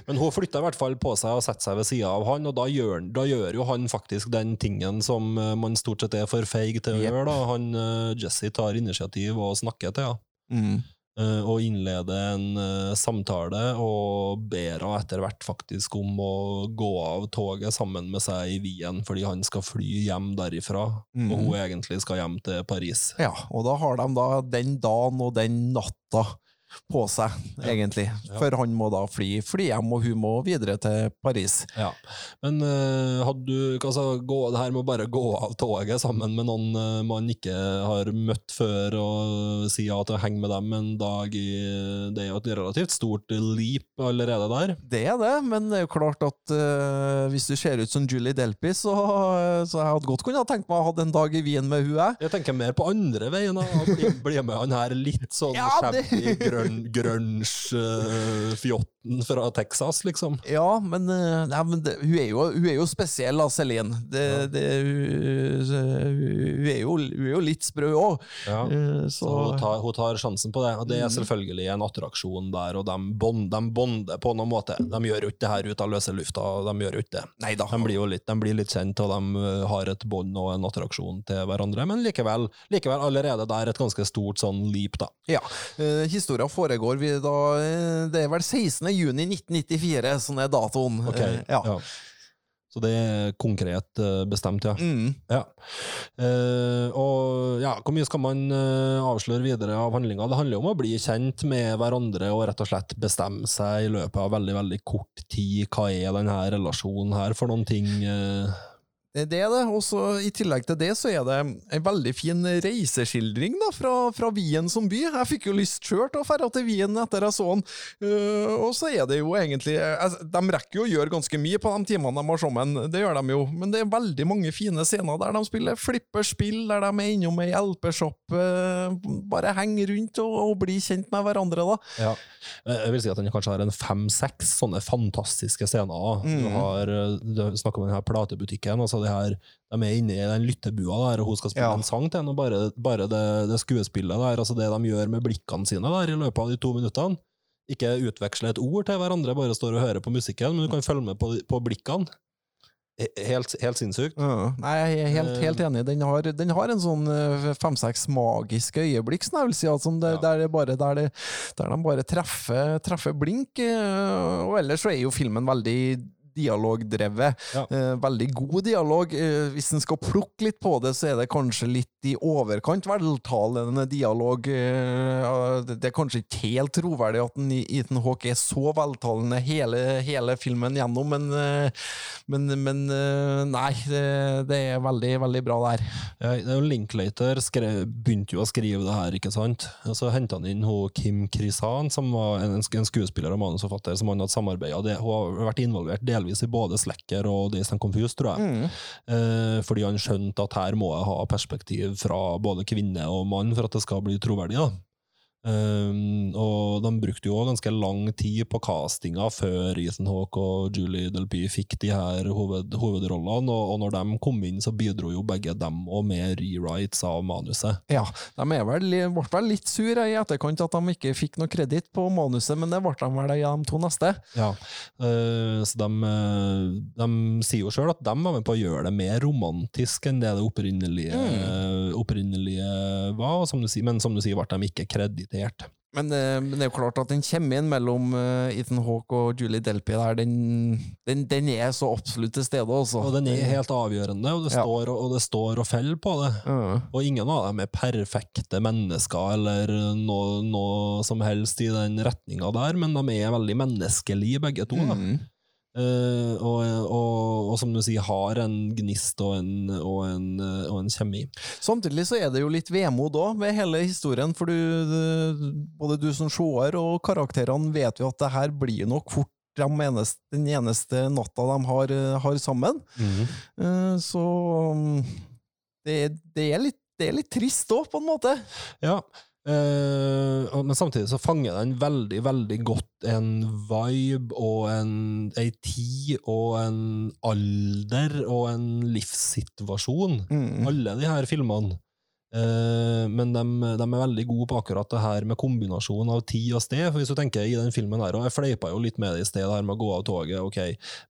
Men hun flytter i hvert fall på seg og setter seg ved sida av han, og da gjør, da gjør jo han faktisk den tingen som man stort sett er for feig til å yep. gjøre. da. Han, Jesse tar initiativ og snakker til henne. Mm. Uh, Og innlede en uh, samtale og ber henne etter hvert faktisk om å gå av toget sammen med seg i Wien, fordi han skal fly hjem derifra, mm. og hun egentlig skal hjem til Paris. Ja, og da har de da den dagen og den natta på seg, egentlig. Ja. For han må da fly, fly hjem, og hun må videre til Paris. Ja, Men uh, hadde du altså, gå, det her med å bare gå av toget sammen med noen uh, man ikke har møtt før, og si ja til å henge med dem en dag i Det er jo et relativt stort leap allerede der. Det er det, men det er jo klart at uh, hvis du ser ut som Julie Delpy, så, så jeg hadde godt kunne tenkt meg å ha en dag i Wien med hun, jeg. Jeg tenker mer på andre veien, og bli, bli med han her litt sånn Ja, shabby, grøll grønn, grunge-fjotten fra Texas, liksom. Ja, men, eh, nei, men det, hun, er jo, hun er jo spesiell, da, Celine. Det, det, hun, hun, er jo, hun er jo litt sprø òg. Ja. Så, Så hun tar, hun tar sjansen på det, og det er selvfølgelig en attraksjon der, og de, bond, de bonder på noen måte. De gjør jo ikke det her ut av løse lufta, de gjør jo ikke det. Neida. De blir jo litt, de blir litt kjent, og de uh, har et bånd og en attraksjon til hverandre, men likevel, likevel allerede der et ganske stort sånn leap, da. Ja. Uh, Historia foregår vi da eh, Det er vel 16. juni 1994 som er datoen. Ok, Eh, ja. ja. Så det er konkret uh, bestemt, ja. Mm. Ja. Eh, og ja, hvor mye skal man eh, avsløre videre av handlinga? Det handler jo om å bli kjent med hverandre og rett og slett bestemme seg i løpet av veldig veldig kort tid. Hva er denne relasjonen her for noen ting? eh? Det er det, og så i tillegg til det så er det en veldig fin reiseskildring da, fra, fra Wien som by. Jeg fikk jo lyst sjøl til å dra til Wien etter jeg så den. Uh, og så er det jo egentlig altså, De rekker jo å gjøre ganske mye på de timene de har sammen, det gjør de jo, men det er veldig mange fine scener der de spiller flipperspill, der de er innom ei LP-shop, uh, bare henger rundt og, og blir kjent med hverandre, da. Ja. Eh, Jeg vil si at den kanskje har en fem-seks sånne fantastiske scener. da. Du Mm. har eh, du snakker om denne platebutikken. altså de her, De er inne i den lyttebua der, og hun skal spille Ja. en sang til henne. og Bare, bare det, det skuespillet der, altså det de gjør med blikkene sine der i løpet av de to minuttene. Ikke utveksle et ord til hverandre, bare står og hører på musikken, men du kan følge med på, på blikkene. Helt, helt sinnssykt. Ja, Nei, jeg er helt, helt enig. Den har, den har en sånn eh, fem-seks magiske øyeblikk, vil si, altså, der, Ja. der, det bare, der, det, der de bare treffer, treffer blink. eh, Og ellers så er jo filmen veldig dialogdrevet. Ja. Eh, veldig god dialog. Eh, hvis en skal plukke litt på det, så er det kanskje litt i overkant veltalende dialog. Eh, det er kanskje ikke helt troverdig at Ethan Hawke er så veltalende hele, hele filmen gjennom, men, men, men nei, det, det er veldig, veldig bra der. Ja, det er jo Linklater skrev, begynte jo å skrive det her, ikke sant? Og så henta han inn hun Kim Krisan, som var en, en skuespiller og manusforfatter som han hadde samarbeida Hun har vært involvert delvis i både Slacker og Days and Confused, tror jeg. Eh, fordi han skjønte at her må jeg ha perspektiv fra både kvinne og mann for at det skal bli troverdig. da. Um, og de brukte jo ganske lang tid på castinga før Ethan Hawke og Julie Delpy fikk de her hoved, hovedrollene, og, og når de kom inn, så bidro jo begge dem og med rewrites av manuset. Ja, de vel, ble vel litt sure i etterkant at de ikke fikk noe kreditt på manuset, men det ble de vel i de to neste. Ja, uh, så de, eh, de sier jo sjøl at de var med på å gjøre det mer romantisk enn det det opprinnelige, opprinnelige var, som du sier, men som du sier ble de ikke kreditert. Men, eh, men det er jo klart at den kjemien mellom eh, Ethan Hawke og Julie Delpy der, den, den, den er så absolutt til stede, altså. Og den er helt avgjørende, og det, Ja. står, og det står og faller på det. Mm. Og ingen av dem er perfekte mennesker eller noe, noe som helst i den retninga der, men de er veldig menneskelige, begge to. Mm. Eh, og, og, og som du sier, har en gnist og en, og en, eh, en kjemi. Samtidig så er det jo litt vemod òg ved hele historien, for du, både du som seer og karakterene vet jo at det her blir nok fort de eneste, den eneste natta de har, eh, har sammen. Så mm, det, er- det, er litt, det er litt trist òg, på en måte. Ja, og- men samtidig så fanger den veldig, veldig godt en vibe og en, ei tid og en alder og en livssituasjon. Mm. Alle de her filmene. Uh, men de, de er veldig gode på akkurat det her med kombinasjon av tid og sted. For hvis du tenker i den filmen her, og jeg fleipa jo litt med det i sted, det her med å gå av toget, ok,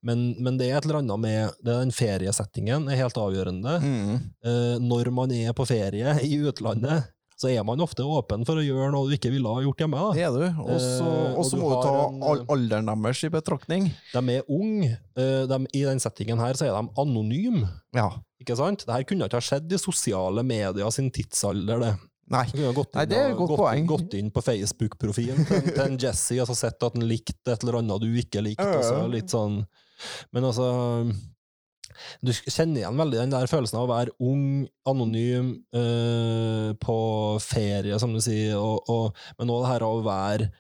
men, men det er et eller annet med det er den feriesettingen er helt avgjørende. Mm. Uh, når man er på ferie i utlandet, så er man ofte åpen for å gjøre noe du ikke ville ha gjort hjemme. Da. er du. Også, Eh, og så må du ta en- alderen deres i betraktning. De er unge. eh, de, I den settingen her så er de anonyme. Ja. Ikke sant? Dette kunne ikke ha skjedd i sosiale medier sin tidsalder, det. Nei. Kunne gått Nei, det er et godt gått, poeng. gått inn på Facebook-profilen til, til en Jesse og så sett at han likte et eller annet du ikke likte. Og så litt sånn Men altså Du kjenner igjen veldig den der følelsen av å være ung, anonym, øh, på ferie, som du sier, og, og, men òg det her av å være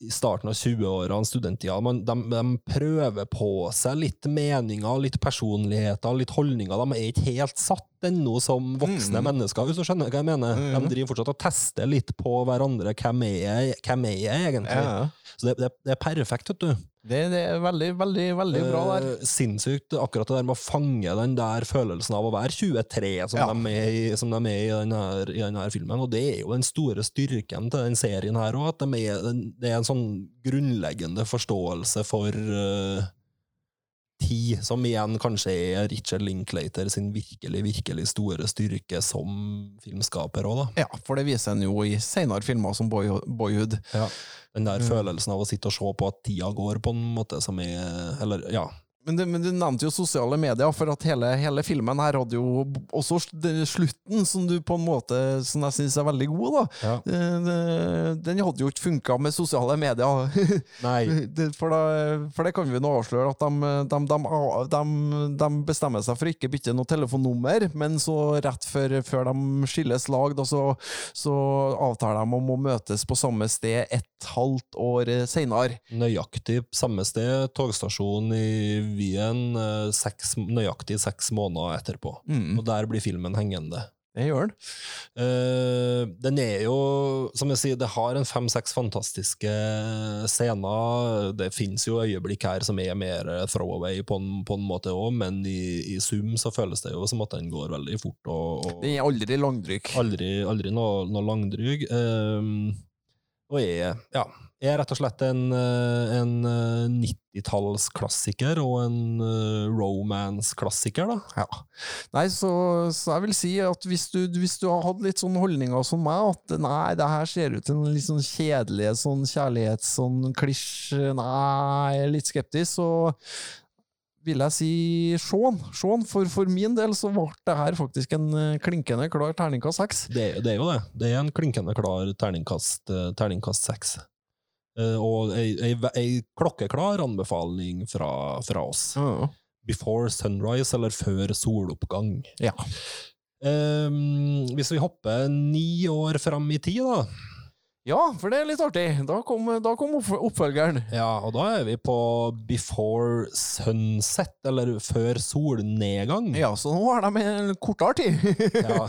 i starten av 20-årene, studenttida. De, de prøver på seg litt meninger, litt personligheter, litt holdninger. De er ikke helt satt. ennå som voksne Mm. mennesker, hvis du skjønner hva jeg mener. Mm. De driver fortsatt og tester litt på hverandre. Hvem er jeg, hvem er jeg egentlig? Ja. Så det, det, det er perfekt, vet du. Det, det er veldig, veldig, veldig bra der. Eh, Sinnssykt. Akkurat det der med å fange den der følelsen av å være 23, som, Ja. de, er i, som de er i denne, i denne filmen. Og det er jo den store styrken til den serien her òg, at de er, det er en sånn grunnleggende forståelse for eh, tid, som igjen kanskje er Richard Linklater sin virkelig, virkelig store styrke som filmskaper òg, da. Ja, for det viser en jo i senere filmer som Boy, Boyhood. Den der Mm. følelsen av å sitte og se på at tida går, på en måte, som er Eller, ja. Men, du, men du nevnte jo sosiale medier, for at hele, hele filmen her hadde jo også slutten, som du på en måte Som jeg syns er veldig god, da. ja. Den hadde jo ikke funka med sosiale medier. Nei. For, da, for det kan vi nå avsløre, at de, de, de, de, de bestemmer seg for ikke bytte noe telefonnummer, men så rett før, før de skilles lag, da, så, så avtaler de om å møtes på samme sted et halvt år seinere. Nøyaktig samme sted, togstasjon i Wien, eh, seks, nøyaktig seks måneder etterpå. Mm, Og der blir filmen hengende. det gjør den. Uh, den er jo, som jeg sier, det har en fem-seks fantastiske scener. Det finnes jo øyeblikk her som er mer throwaway på en, på en måte òg, men i, i sum så føles det jo som at den går veldig fort. og, og Den er aldri langdrykk. Aldri, aldri noe, noe langdryg. Uh, og er, ja, er rett og slett en, eh, en eh, 90-tallsklassiker og en eh, romance-klassiker, da. Ja. Nei, så, så jeg vil si at hvis du, hvis du har hatt litt sånn holdninger som meg, at nei, det her ser ut til en litt sånn kjedelig sånn kjærlighets sånn klisj, nei, jeg er litt skeptisk, så vil jeg si Sean. Sean, for, for min del så ble det her faktisk en eh, klinkende klar terningkast seks. Det, det er jo det. Det er en klinkende klar terningkast, eh, terningkast seks. Eh, og ei, klokkeklar anbefaling fra, fra oss. Before sunrise, eller før soloppgang. Ja. Um, hvis vi hopper ni år fram i tid, da, Ja, for det er litt artig. Da kom, da kom oppfølgeren. Ja, og da er vi på before sunset, eller før solnedgang. Ja, så nå har de en kortere tid. Ja,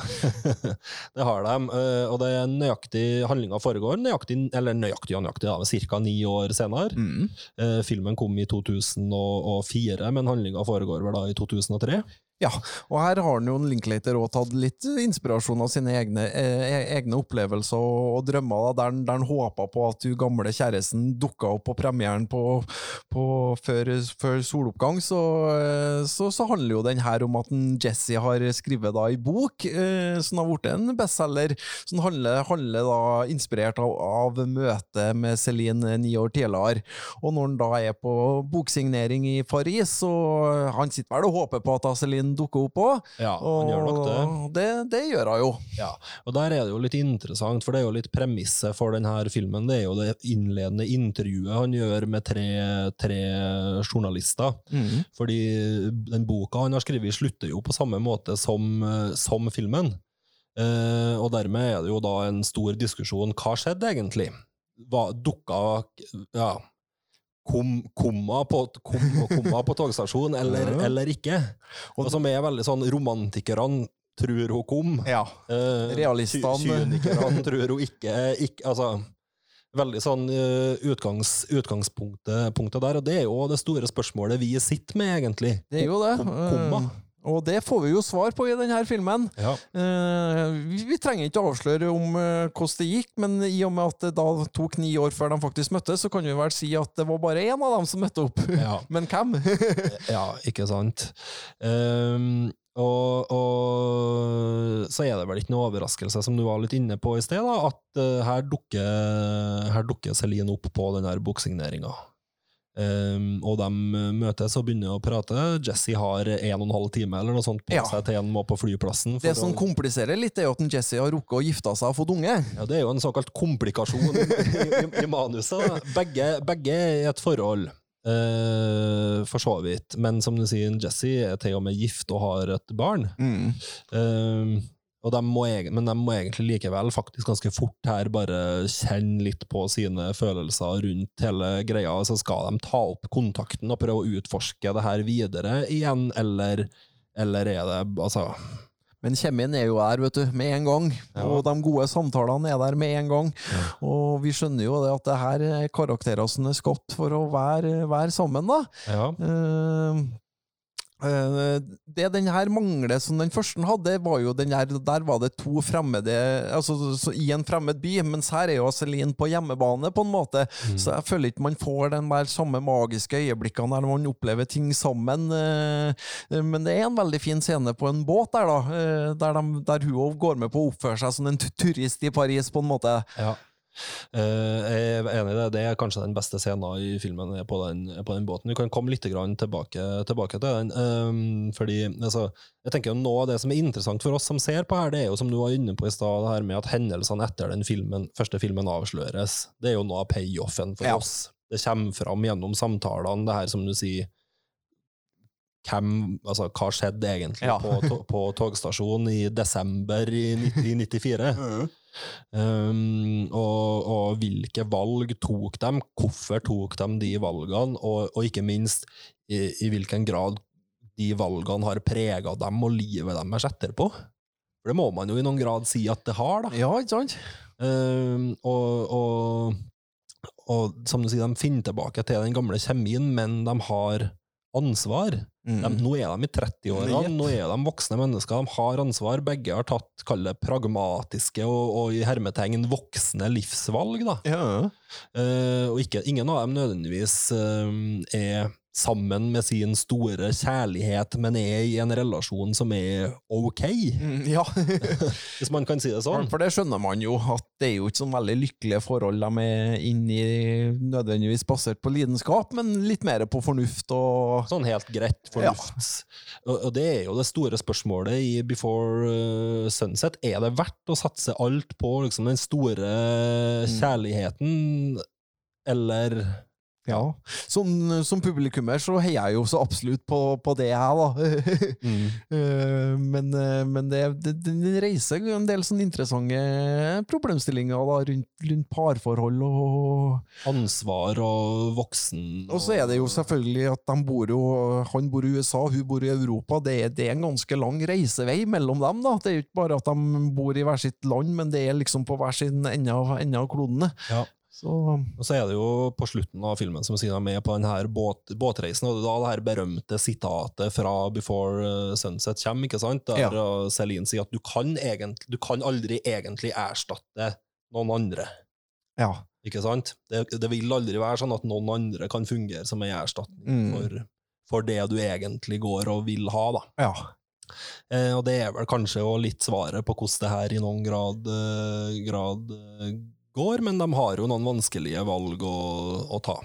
det har de. eh, Og det er nøyaktig handlinga foregår nøyaktig, eller nøyaktig og nøyaktig, da, ca. ni år senere. Mm. Eh, Filmen kom i 2004, men handlinga foregår vel da i 2003. Ja, og her har han jo Linklater òg tatt litt inspirasjon av sine egne, eh, egne opplevelser og, og drømmer, da, der, han- håpa på at du gamle kjæresten dukka opp på premieren på, på før, før soloppgang, så, eh, så, så handler jo den her om at en Jesse har skrevet da i bok, eh, som har blitt en bestselger, som handler, handler da inspirert av, av møtet med Celine ni år tidligere. Og når han da er på boksignering i Paris, så han sitter vel og håper på at da Celine dukker opp òg. Ja, han gjør nok det. det. Det gjør hun jo. Ja, og der er det jo litt interessant, for det er jo litt premisset for denne filmen. Det er jo det innledende intervjuet han gjør med tre, tre journalister. Fordi den boka han har skrevet, slutter jo på samme måte som, eh, som filmen. Eh, og dermed er det jo da en stor diskusjon. Hva skjedde egentlig? Hva, dukka ja, kom, komma, på, kom, komma på togstasjonen, eller, Ja. eller ikke? Og som er veldig sånn Romantikerne tror hun kom. Ja. Eh, Realistene. ky- Kynikerne tror hun ikke, ikke Altså Veldig sånn eh, utgangs, utgangspunktet der, og det er jo det store spørsmålet vi sitter med, egentlig. Det er jo det. Kom, komma. Og det får vi jo svar på i denne filmen. Ja. Eh, vi, trenger ikke avsløre om eh, hvordan det gikk, men i og med at det da tok ni år før de faktisk møttes, så kan vi vel si at det var bare én av dem som møtte opp. Ja. Men hvem? ja, ikke sant. Um, og, og så er det vel ikke noe overraskelse, som du var litt inne på i sted, da, at eh, her, dukker, her dukker Celine opp på den der boksigneringa. Ehm, og de møtes og begynner å prate. Jesse har en og en halv time eller noe sånt på Ja. seg til han må på flyplassen. Det som å- kompliserer litt, er jo at en Jesse har rukket å gifte seg og fått unge. Ja, det er jo en såkalt komplikasjon i, i, manuset. Begge, begge i et forhold, uh, for så vidt. Men som du sier, Jesse er til og med gift og har et barn. Eh, og de må, men de må egentlig likevel faktisk ganske fort her bare kjenne litt på sine følelser rundt hele greia. Så skal de ta opp kontakten og prøve å utforske det her videre igjen, eller, eller er det altså Men kjemien er jo der, vet du, med en gang. Og de gode samtalene er der med en gang. Og vi skjønner jo det at det her er karakterer som er skapt for å være, være sammen, da. Ja. Eh, det den her mangler som den første hadde, var jo den her der var det to fremmede altså så, i en fremmed by, mens her er jo Celine på hjemmebane, på en måte. Så jeg føler ikke man får den der samme magiske øyeblikkene der man opplever ting sammen. eh, Men det er en veldig fin scene på en båt der, da, eh, der, de, der hun går med på å oppføre seg som en turist i Paris, på en måte. Ja. Eh, jeg er enig i det. Det er kanskje den beste scenen i filmen er på den, på den båten. Vi kan komme litt grann tilbake, tilbake til den. ehm, fordi altså, jeg tenker jo Noe av det som er interessant for oss som ser på her, det er jo som du var inne på i stad, det her med at hendelsene etter den filmen, første filmen avsløres. Det er jo noe av payoffen for Ja. oss. Det kommer fram gjennom samtalene, det her som du sier hvem, altså, hva skjedde egentlig Ja. på, to, på togstasjonen i desember i, 90, i 94? Um, og, og hvilke valg tok dem, hvorfor tok de de valgene, og, og ikke minst i, i hvilken grad de valgene har prega dem og livet deres etterpå. For det må man jo i noen grad si at det har, da. Ja, ikke sant? Um, og, og, og som du sier, de finner tilbake til den gamle kjemien, men de har ansvar. De, nå er de i 30-årene, nå er de voksne mennesker, de har ansvar. Begge har tatt kall det pragmatiske og, og i hermetegn voksne livsvalg. da. Ja. Uh, og ikke, ingen av dem nødvendigvis uh, er sammen med sin store kjærlighet, men er i en relasjon som er ok, Mm, ja. hvis man kan si det sånn. For det skjønner man jo, at det er jo ikke sånn veldig lykkelige forhold de er inne i, nødvendigvis basert på lidenskap, men litt mer på fornuft og Sånn helt greit fornuft. Og, og det er jo det store spørsmålet i Before uh, Sunset. Er det verdt å satse alt på liksom, den store kjærligheten, eller Ja. Som, som publikummer så heier jeg jo så absolutt på, på det, her, da. mm. men eh, men det, det, det, reiser en del sånne interessante problemstillinger da, rundt, rundt parforhold og ansvar og voksen Og så er det jo selvfølgelig at bor jo Han bor i USA, hun bor i Europa. Det det er en ganske lang reisevei mellom dem. da. Det er jo ikke bare at de bor i hver sitt land, men det er liksom på hver sin ende av, ende av klodene. Ja. Så Og så er det jo på slutten av filmen som sier de er med på denne båt, båtreisen, og det er da det her berømte sitatet fra Before uh, Sunset kommer, ikke sant? Der Ja. uh, Celine sier at du kan, egentlig, du kan aldri egentlig erstatte noen andre. ja. Ikke sant? Det, det vil aldri være sånn at noen andre kan fungere som en erstatning Mm. for, for det du egentlig går og vil ha, da. ja. Eh, og det er vel kanskje også litt svaret på hvordan det her i noen grad, eh, grad eh, går, men de har jo noen vanskelige valg å, å ta.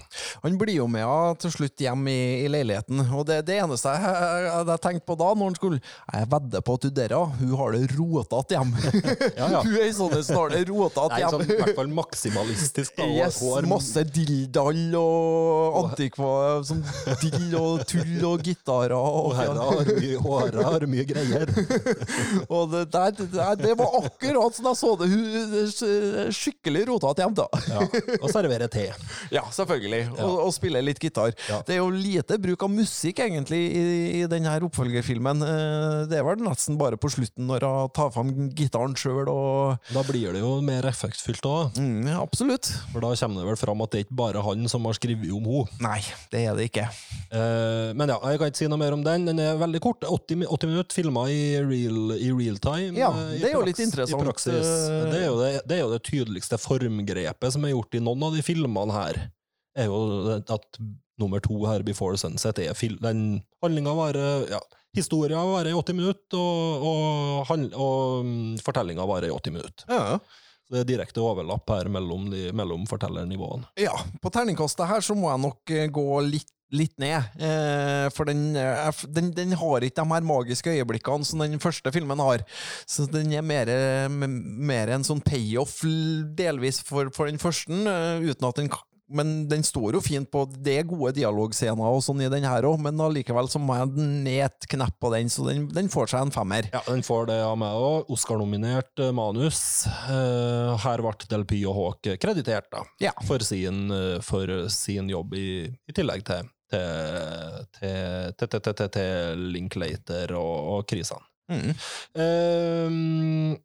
Han blir jo med henne til slutt hjem i, i leiligheten, og det, det eneste jeg, jeg, jeg tenkte på da, når han skulle Jeg vedder på at hun der, hun har det rotete hjem. Ja, ja. hun er sånn som har det rotete Nei, sånn, I hvert fall maksimalistisk. Da, Yes, har- masse dildal og antikva, sånn dill og tull og gitarer. Og Og, herre har mye, herre har mye greier. og det, der, det, det var akkurat sånn jeg så det. Hun er skikkelig rotete hjem, da. Ja. Og servere te. Ja, selvfølgelig. Og, og spille litt gitar. Det er jo lite bruk av musikk, egentlig, i, i denne oppfølgerfilmen. Eh, Det er vel nesten bare på slutten, når hun tar fram gitaren sjøl og Da blir det jo mer effektfylt òg, mm, Absolutt. for da kommer det vel fram at det er ikke bare han som har skrevet om henne. Nei, det er det ikke. Eh, men ja, jeg kan ikke si noe mer om den. Den er veldig kort. 80, 80 minutter, filma i real, i real time. Ja, eh, det er jo litt interessant, eh. Det er, jo det, det er jo det tydeligste formgrepet som er gjort i noen av de filmene her. Er jo at nummer to her, Before Sunset, er fil den handlinga varer ja, Historia varer i 80 minutter, og, og, og mm, fortellinga varer i 80 minutter. Ja. Så det er direkte overlapp her mellom, de, mellom fortellernivåene. Ja, på terningkastet her så må jeg nok eh, gå litt, litt ned. Eh, for den, eh, den, den har ikke de her magiske øyeblikkene som den første filmen har. Så den er mer, mer en sånn payoff delvis for, for den første, eh, uten at den men den står jo fint på Det er gode dialogscener og sånn i den her òg, men allikevel så må jeg ned et knepp på den, så den, den får seg en femmer. Ja, den får det av meg òg. Oscar-nominert eh, manus. Her ble Del Py og Hawk kreditert da, Ja. for, sin, for sin jobb, i, i tillegg til, til, til, til, til, til, Linklater og, og krisene. Mm. Um,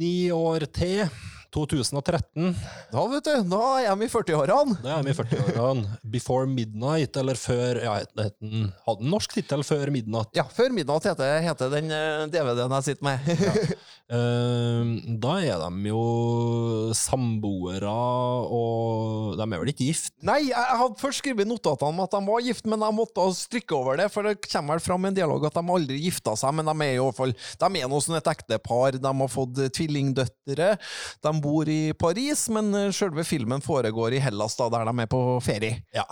ni år til. 2013. Da, vet du, da er de i 40-årene. Da er vi i 40-årene. Before Midnight, eller før ja, Hadde den norsk tittel Før midnatt? Ja, før midnatt heter, heter den eh, DVD-en jeg sitter med. Eh, da er de jo samboere, og de er vel ikke gift? Nei, jeg hadde først skrevet notatene om at de var gift, men jeg måtte strykke over det, for det kommer vel fram i en dialog at de aldri gifta seg, men de er i hvert fall De er nå som et ektepar. De har fått tvillingdøtre. De bor i Paris, men sjølve selve filmen foregår i Hellas, da, der de er på ferie. Ja.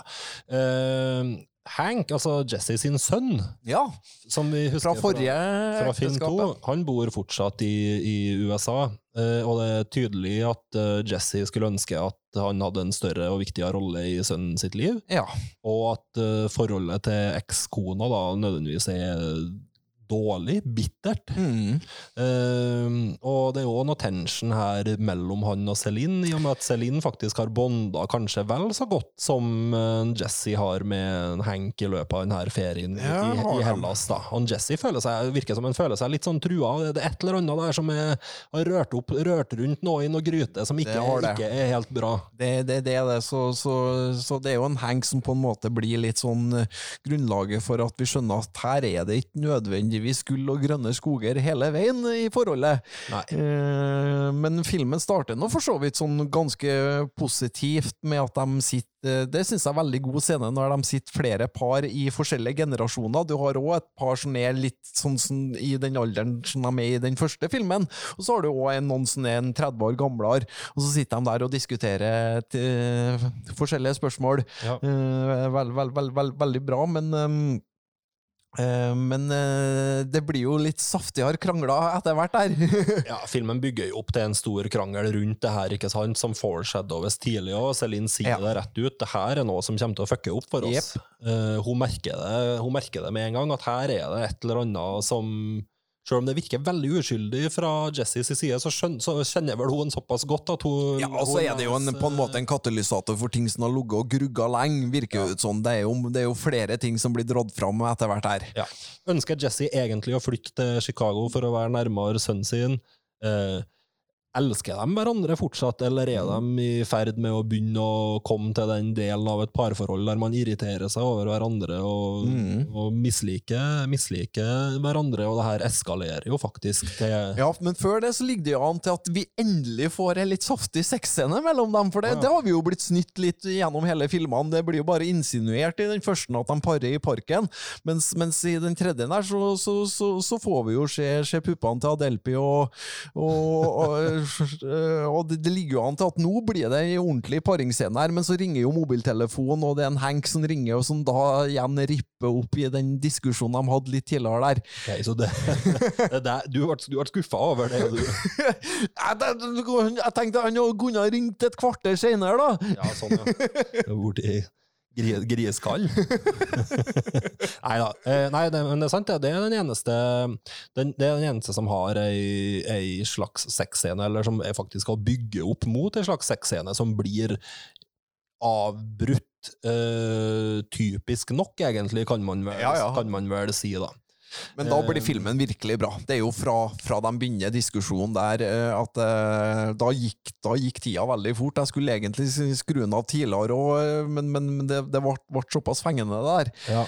Uh, Hank, altså Jesse sin sønn, Ja, som vi husker fra forrige fra Film 2, han bor fortsatt i, i USA, Uh, og det er tydelig at uh, Jesse skulle ønske at han hadde en større og viktigere rolle i sønnen sitt liv, Ja. og at uh, forholdet til ekskona da nødvendigvis er dårlig, bittert. Mm. Uh, og det er jo noe tension her mellom han og Celine, i og med at Celine faktisk har bonda kanskje vel så godt som eh, Jesse har med Hank i løpet av denne ferien i- Ja, i, i. Hellas. da. Og Jesse føler seg, virker som han føler seg litt sånn trua. Det er et eller annet der som er, har rørt, opp, rørt rundt noe i noe gryte som ikke, ikke er helt bra. Det, det, det er det, så, så, så det er jo en Hank som på en måte blir litt sånn eh, grunnlaget for at vi skjønner at her er det ikke nødvendigvis gull og grønne skoger hele veien i forholdet. Eh, men filmen starter nå for så vidt sånn ganske positivt med at de sitter Det syns jeg er veldig god scene når de sitter flere par i forskjellige generasjoner. Du har òg et par som er litt sånn sånn i den alderen som de er i den første filmen, og så har du òg noen som er en 30 år gamlere, og så sitter de der og diskuterer til, forskjellige spørsmål. Ja. Eh, vel, vel, vel, vel, veldig bra, men eh, men eh, det blir jo litt saftigere krangler etter hvert der. Ja, Filmen bygger jo opp til en stor krangel rundt det her, ikke sant, som foreshadowes tidlig Og Celine sier Ja. det rett ut. Det her er noe som kommer til å fucke opp for oss. Eh, hun, merker det, hun merker det med en gang, at her er det et eller annet som Selv om det virker veldig uskyldig fra Jessies side, så, skjøn, så kjenner vel hun såpass godt at hun Ja, og så er det jo en, på en måte en katalysator for ting som har ligget og grugga lenge, virker ja. ut som. Det det er jo flere ting som blir dratt fram etter hvert her. Ja. Ønsker Jesse egentlig å flytte til Chicago for å være nærmere sønnen sin? Eh, elsker de hverandre fortsatt, eller er de i ferd med å begynne å komme til den delen av et parforhold der man irriterer seg over hverandre og, Mm. og misliker, misliker hverandre, og det her eskalerer jo faktisk til Ja, men før det så ligger det jo an til at vi endelig får en litt saftig sexscene mellom dem, for det, Ja, ja. det har vi jo blitt snytt litt gjennom hele filmene. Det blir jo bare insinuert i den første at de parer i parken, mens, mens i den tredje der så, så, så, så får vi jo se, se puppene til Adelpi, og, og, og, og det, det ligger jo an til at nå blir det en ordentlig paringsscene her, men så ringer jo mobiltelefonen, og det er en Hank som ringer, og som da igjen ripper opp i den diskusjonen de hadde litt tidligere der. Ok, så det, det Du ble, du ble skuffa over det, du. Jeg, tenkte han kunne ha ringt et kvarter senere, da. Ja, sånn, ja. Borti gri- nei Neida. Eh, nei det, men det er sant, det. Det er den eneste den, Det er den eneste som har ei, ei slags sexscene, eller som faktisk skal bygge opp mot ei slags sexscene, som blir avbrutt eh, typisk nok, egentlig, kan man vel, Ja, ja. Kan man vel si, da. Men da Eh. blir filmen virkelig bra. Det er jo fra, fra de begynner diskusjonen der, eh, at eh, da gikk, da gikk tida veldig fort. Jeg skulle egentlig skru den av tidligere òg, men, men det, det ble, ble såpass fengende der. Ja.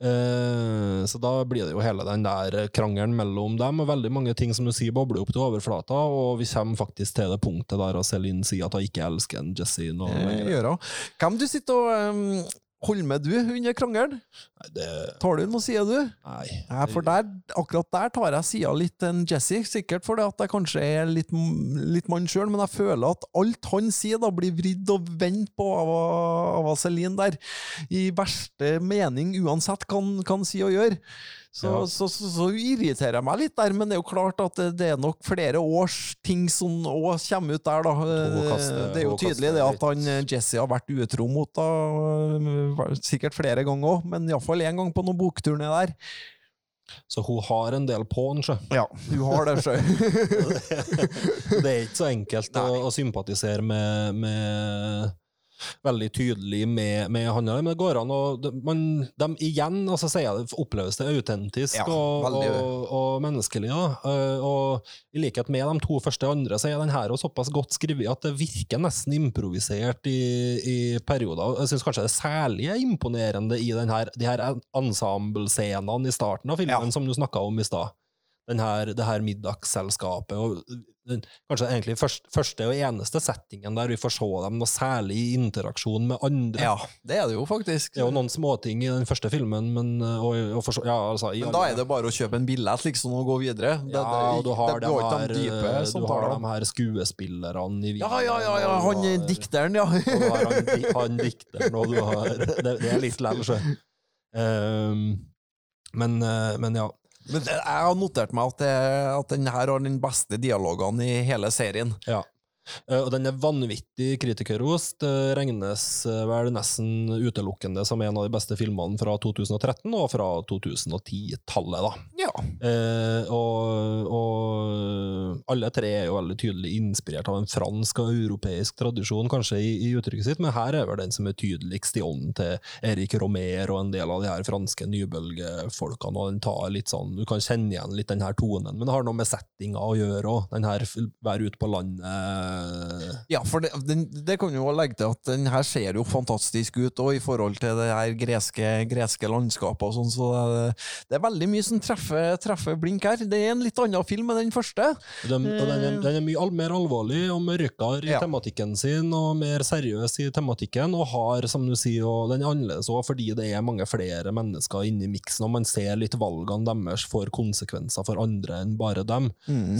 Eh, så da blir det jo hele den der krangelen mellom dem, og veldig mange ting som du sier bobler opp til overflata, og vi kommer faktisk til det punktet der Celine sier at hun ikke elsker en Jesse Eh. Hvem du sitter og eh, holder med, du, under krangelen? Det, Tar du noe side, du? nei. Nei for der, akkurat der tar jeg sida litt enn Jesse, sikkert fordi at jeg kanskje er litt, litt mann sjøl, men jeg føler at alt han sier, da blir vridd og vendt på av, av Celine der, i verste mening, uansett hva han kan si og gjøre. Så, Ja. så, så, så irriterer jeg meg litt der, men det er jo klart at det, det er nok flere års ting som òg kommer ut der, da. det er jo tydelig det at han Jesse har vært utro mot henne, sikkert flere ganger òg, men iallfall én gang på noen bokturné der. Så hun har en del på'n, sjø. Ja, hun har det sjø. det er ikke så enkelt å, å sympatisere med, med veldig tydelig med, med han der. men det går an å man, de, Igjen altså, sier det, oppleves det autentisk Ja, og, og, og menneskelig. Da. Eh, og i likhet med de to første andre, så er den her såpass godt skrevet at det virker nesten improvisert i, i perioder. Jeg syns kanskje det særlig er imponerende i den her, de her ensemblescenene i starten av filmen, Ja. som du snakka om i stad. Den her, det her middagsselskapet. og Kanskje egentlig først, første og eneste settingen der vi får se dem noe særlig i interaksjon med andre. Ja, det er det jo faktisk. Det er jo noen småting i den første filmen, men eh, og, og for, ja, altså, Men alle- da er det bare å kjøpe en billett liksom, og gå videre. Det, ja, og du har, det, her, de dype eh, du har de her skuespillerne i Ja, ja, ja, ja, han har- dikteren, ja. Og du har han, han dikteren, og du har Det, det er litt lell, sjø. Um, men, eh, men ja. Men jeg har notert meg at, det, at den her har den beste dialogene i hele serien. Ja. Eh, Og den er vanvittig kritikerrost. Regnes eh, vel nesten utelukkende som en av de beste filmene fra 2013 og fra 2010-tallet, da. Ja. Eh, og, og alle tre er jo veldig tydelig inspirert av en fransk og europeisk tradisjon, kanskje i, i uttrykket sitt, men her er vel den som er tydeligst i ånden til Erik Romer og en del av de her franske nybølgefolkene, og den tar litt sånn, du kan kjenne igjen litt den her tonen, men det har noe med settinga å gjøre òg. Den her være ute på landet Ja, for det, den, det kan jo legge til at den her ser jo fantastisk ut og i forhold til det her greske, greske landskapet og sånn, så det, det er veldig mye som treffer, treffer blink her. Det er en litt annen film enn den første. Den, og den, er, den er mye mer alvorlig og mørkere i Ja. tematikken sin, og mer seriøs i tematikken, og har, som du sier, og den er annerledes òg fordi det er mange flere mennesker inne i miksen, og man ser litt valgene deres får konsekvenser for andre enn bare dem,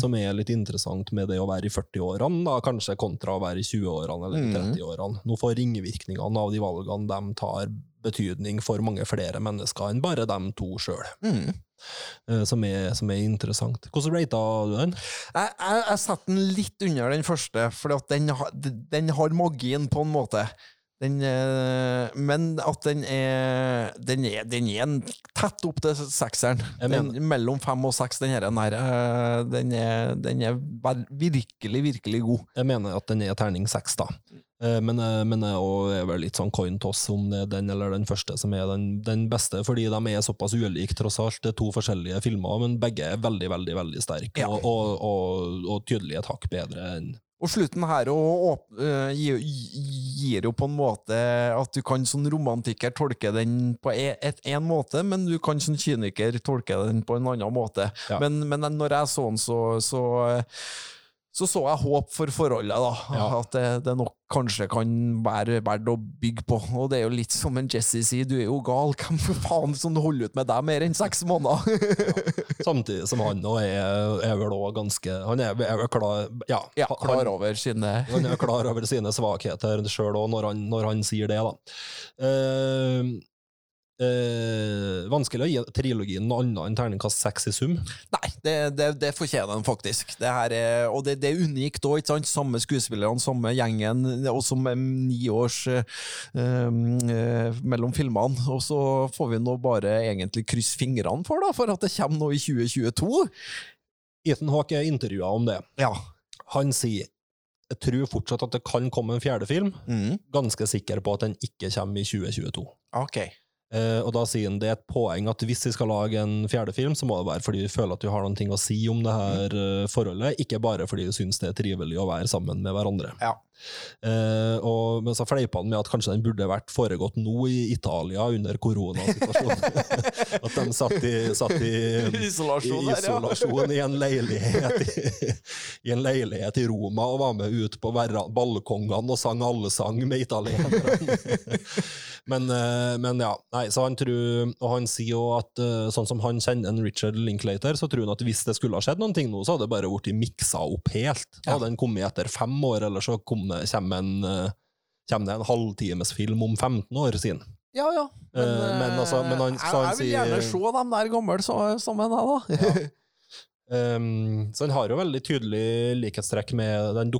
som er litt interessant med det å være i 40-årene, da, kanskje kontra å være i 20-årene eller i 30-årene. Nå får ringvirkningene av de valgene de tar, betydning for mange flere mennesker enn bare dem to sjøl, Mm. som, er- som er interessant. Hvordan rata du den? Jeg, jeg, jeg setter den litt under den første, for den, den har magien på en måte. Den, eh, men at den er Den er, den er tett opp til sekseren. Den, mellom fem og seks, den her. Den, eh, den er, den er virkelig, virkelig god. Jeg mener at den er terning seks, da. Eh, Men, men jeg er vel litt sånn coin toss om det er den eller den første som er den, den beste, fordi de er såpass ulike, tross alt. Det er to forskjellige filmer, men begge er veldig, veldig veldig sterke, Ja. og, og, og, og tydelige takk bedre enn Og slutten her å og, uh, gir, gir jo på en måte at du kan som romantiker tolke den på én en måte, men du kan som kyniker tolke den på en annen måte. Ja. Men, men når jeg så den, så, så så så jeg håp for forholdet, da. Ja. At det, det nok kanskje kan være verdt å bygge på. Og det er jo litt som en Jesse sier, du er jo gal, hvem faen som holder ut med deg mer enn seks måneder? Samtidig som han nå er, er vel òg ganske Han er, er vel klar Ja, Ja, han- over sine Han er klar over sine svakheter sjøl òg, når, han- når han sier det, da. Eh, eh, vanskelig å gi trilogien noe annet enn terningkast seks i sum. Nei, det, det, det fortjener den faktisk. Det her er, og det, det er unikt òg? Samme skuespillerne, samme gjengen, og som ni års eh, eh, mellom filmene. Og så får vi nå bare egentlig krysse fingrene for, da, for at det kommer noe i 2022. Ethan Hawke er intervjua om det. Ja. Han sier jeg tror fortsatt at det kan komme en fjerde film. Mm. Ganske sikker på at den ikke kommer i 2022. Ok. Eh, og da sier han det er et poeng at hvis vi skal lage en fjerde film, så må det være fordi vi føler at vi har noen ting å si om det her uh, forholdet, ikke bare fordi vi syns det er trivelig å være sammen med hverandre. Ja. Eh, og, men så fleipa han med at kanskje den burde vært foregått nå i Italia under koronasituasjonen. at de satt i, satt i Isolasjon i der, ja. i en leilighet i, i en leilighet i Roma og var med ut på balkongene og sang alle sang med italienerne. men, eh, men ja, nei, så han tror, og han sier jo at eh, sånn som han kjenner en Richard Linklater, så tror han at hvis det skulle ha skjedd noen ting nå, så hadde det bare blitt miksa opp helt. Ja. Hadde den kommet etter fem år, eller så kom det, kommer, en, kom kommer det en halvtimesfilm om 15 år siden. Ja, ja. Men, Eh, men altså, men han- eh, jeg, jeg vil gjerne se dem der gamle så- sammen, jeg, da. Um, så han har jo veldig tydelig likhetstrekk med den,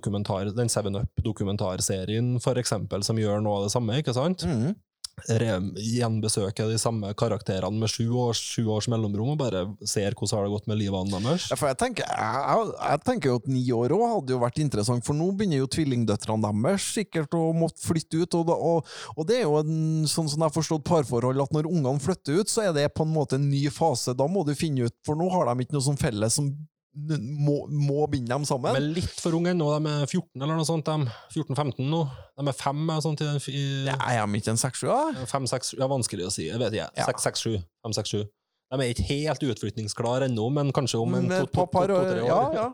den 7 Up-dokumentarserien, for eksempel, som gjør noe av det samme, ikke sant? Mm. Gjenbesøker de samme karakterene med sju års, sju års mellomrom, og bare ser hvordan har det gått med livet deres. Ja, jeg tenker, jeg, jeg, tenker jo at ni år òg hadde jo vært interessant, for nå begynner jo tvillingdøtrene deres sikkert å måtte flytte ut. Og, og, og det er jo en, sånn som jeg har forstått parforhold, at når ungene flytter ut, så er det på en måte en ny fase. Da må du finne ut, for nå har de ikke noe som felles som må, må binde dem sammen. De er litt for unge ennå, de er 14 eller noe sånt. 14-15 nå. De er fem eller sånt. i Ja, er de ikke en seks-sju, da? Fem, seks, ja, vanskelig å si. Jeg vet ikke. Seks, seks, sju. Fem, seks, sju. De er ikke helt utflytningsklare ennå, men kanskje om en to-tre år. ja, ja.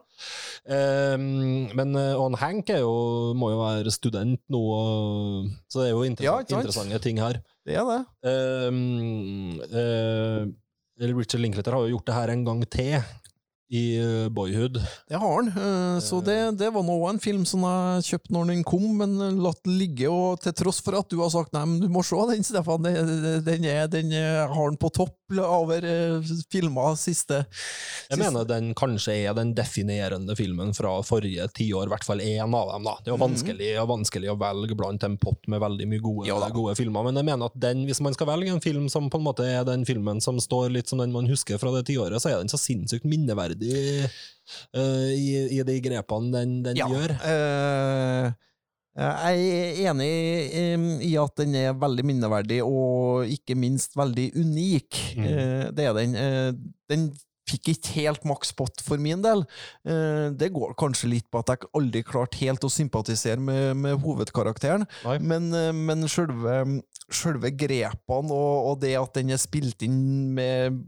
Um, men eh, han Hank er jo, må jo være student nå, og, så det er jo Ja, interessant, ikke interessante ting her. Det er det. Um, uh, Richard Linklater har jo gjort det her en gang til, i eh, Boyhood. Det har han. eh, Så det, det var nå en film som jeg kjøpte når den kom, men latt ligge. Og til tross for at du har sagt nei, men du må se den, Stefan. Den, er, den har den på topp over filmer siste Jeg mener den kanskje er den definerende filmen fra forrige tiår, i hvert fall én av dem. da. Det er jo vanskelig, -hmm. vanskelig å velge blant en pott med veldig mye gode, Ja gode filmer, men jeg mener at den, hvis man skal velge en film som på en måte er den filmen som står litt som den man husker fra det tiåret, så er den så sinnssykt minneverdig eh, i, i de grepene den, den Ja. gjør. Uh, jeg er enig i at den er veldig minneverdig, og ikke minst veldig unik. Mm. Eh, det er den. Den fikk ikke helt maks pott for min del. Eh, det går kanskje litt på at jeg aldri klarte helt å sympatisere med, med hovedkarakteren, Nei. men, eh, men selve, Sjølve grepene og, og det at den er spilt inn med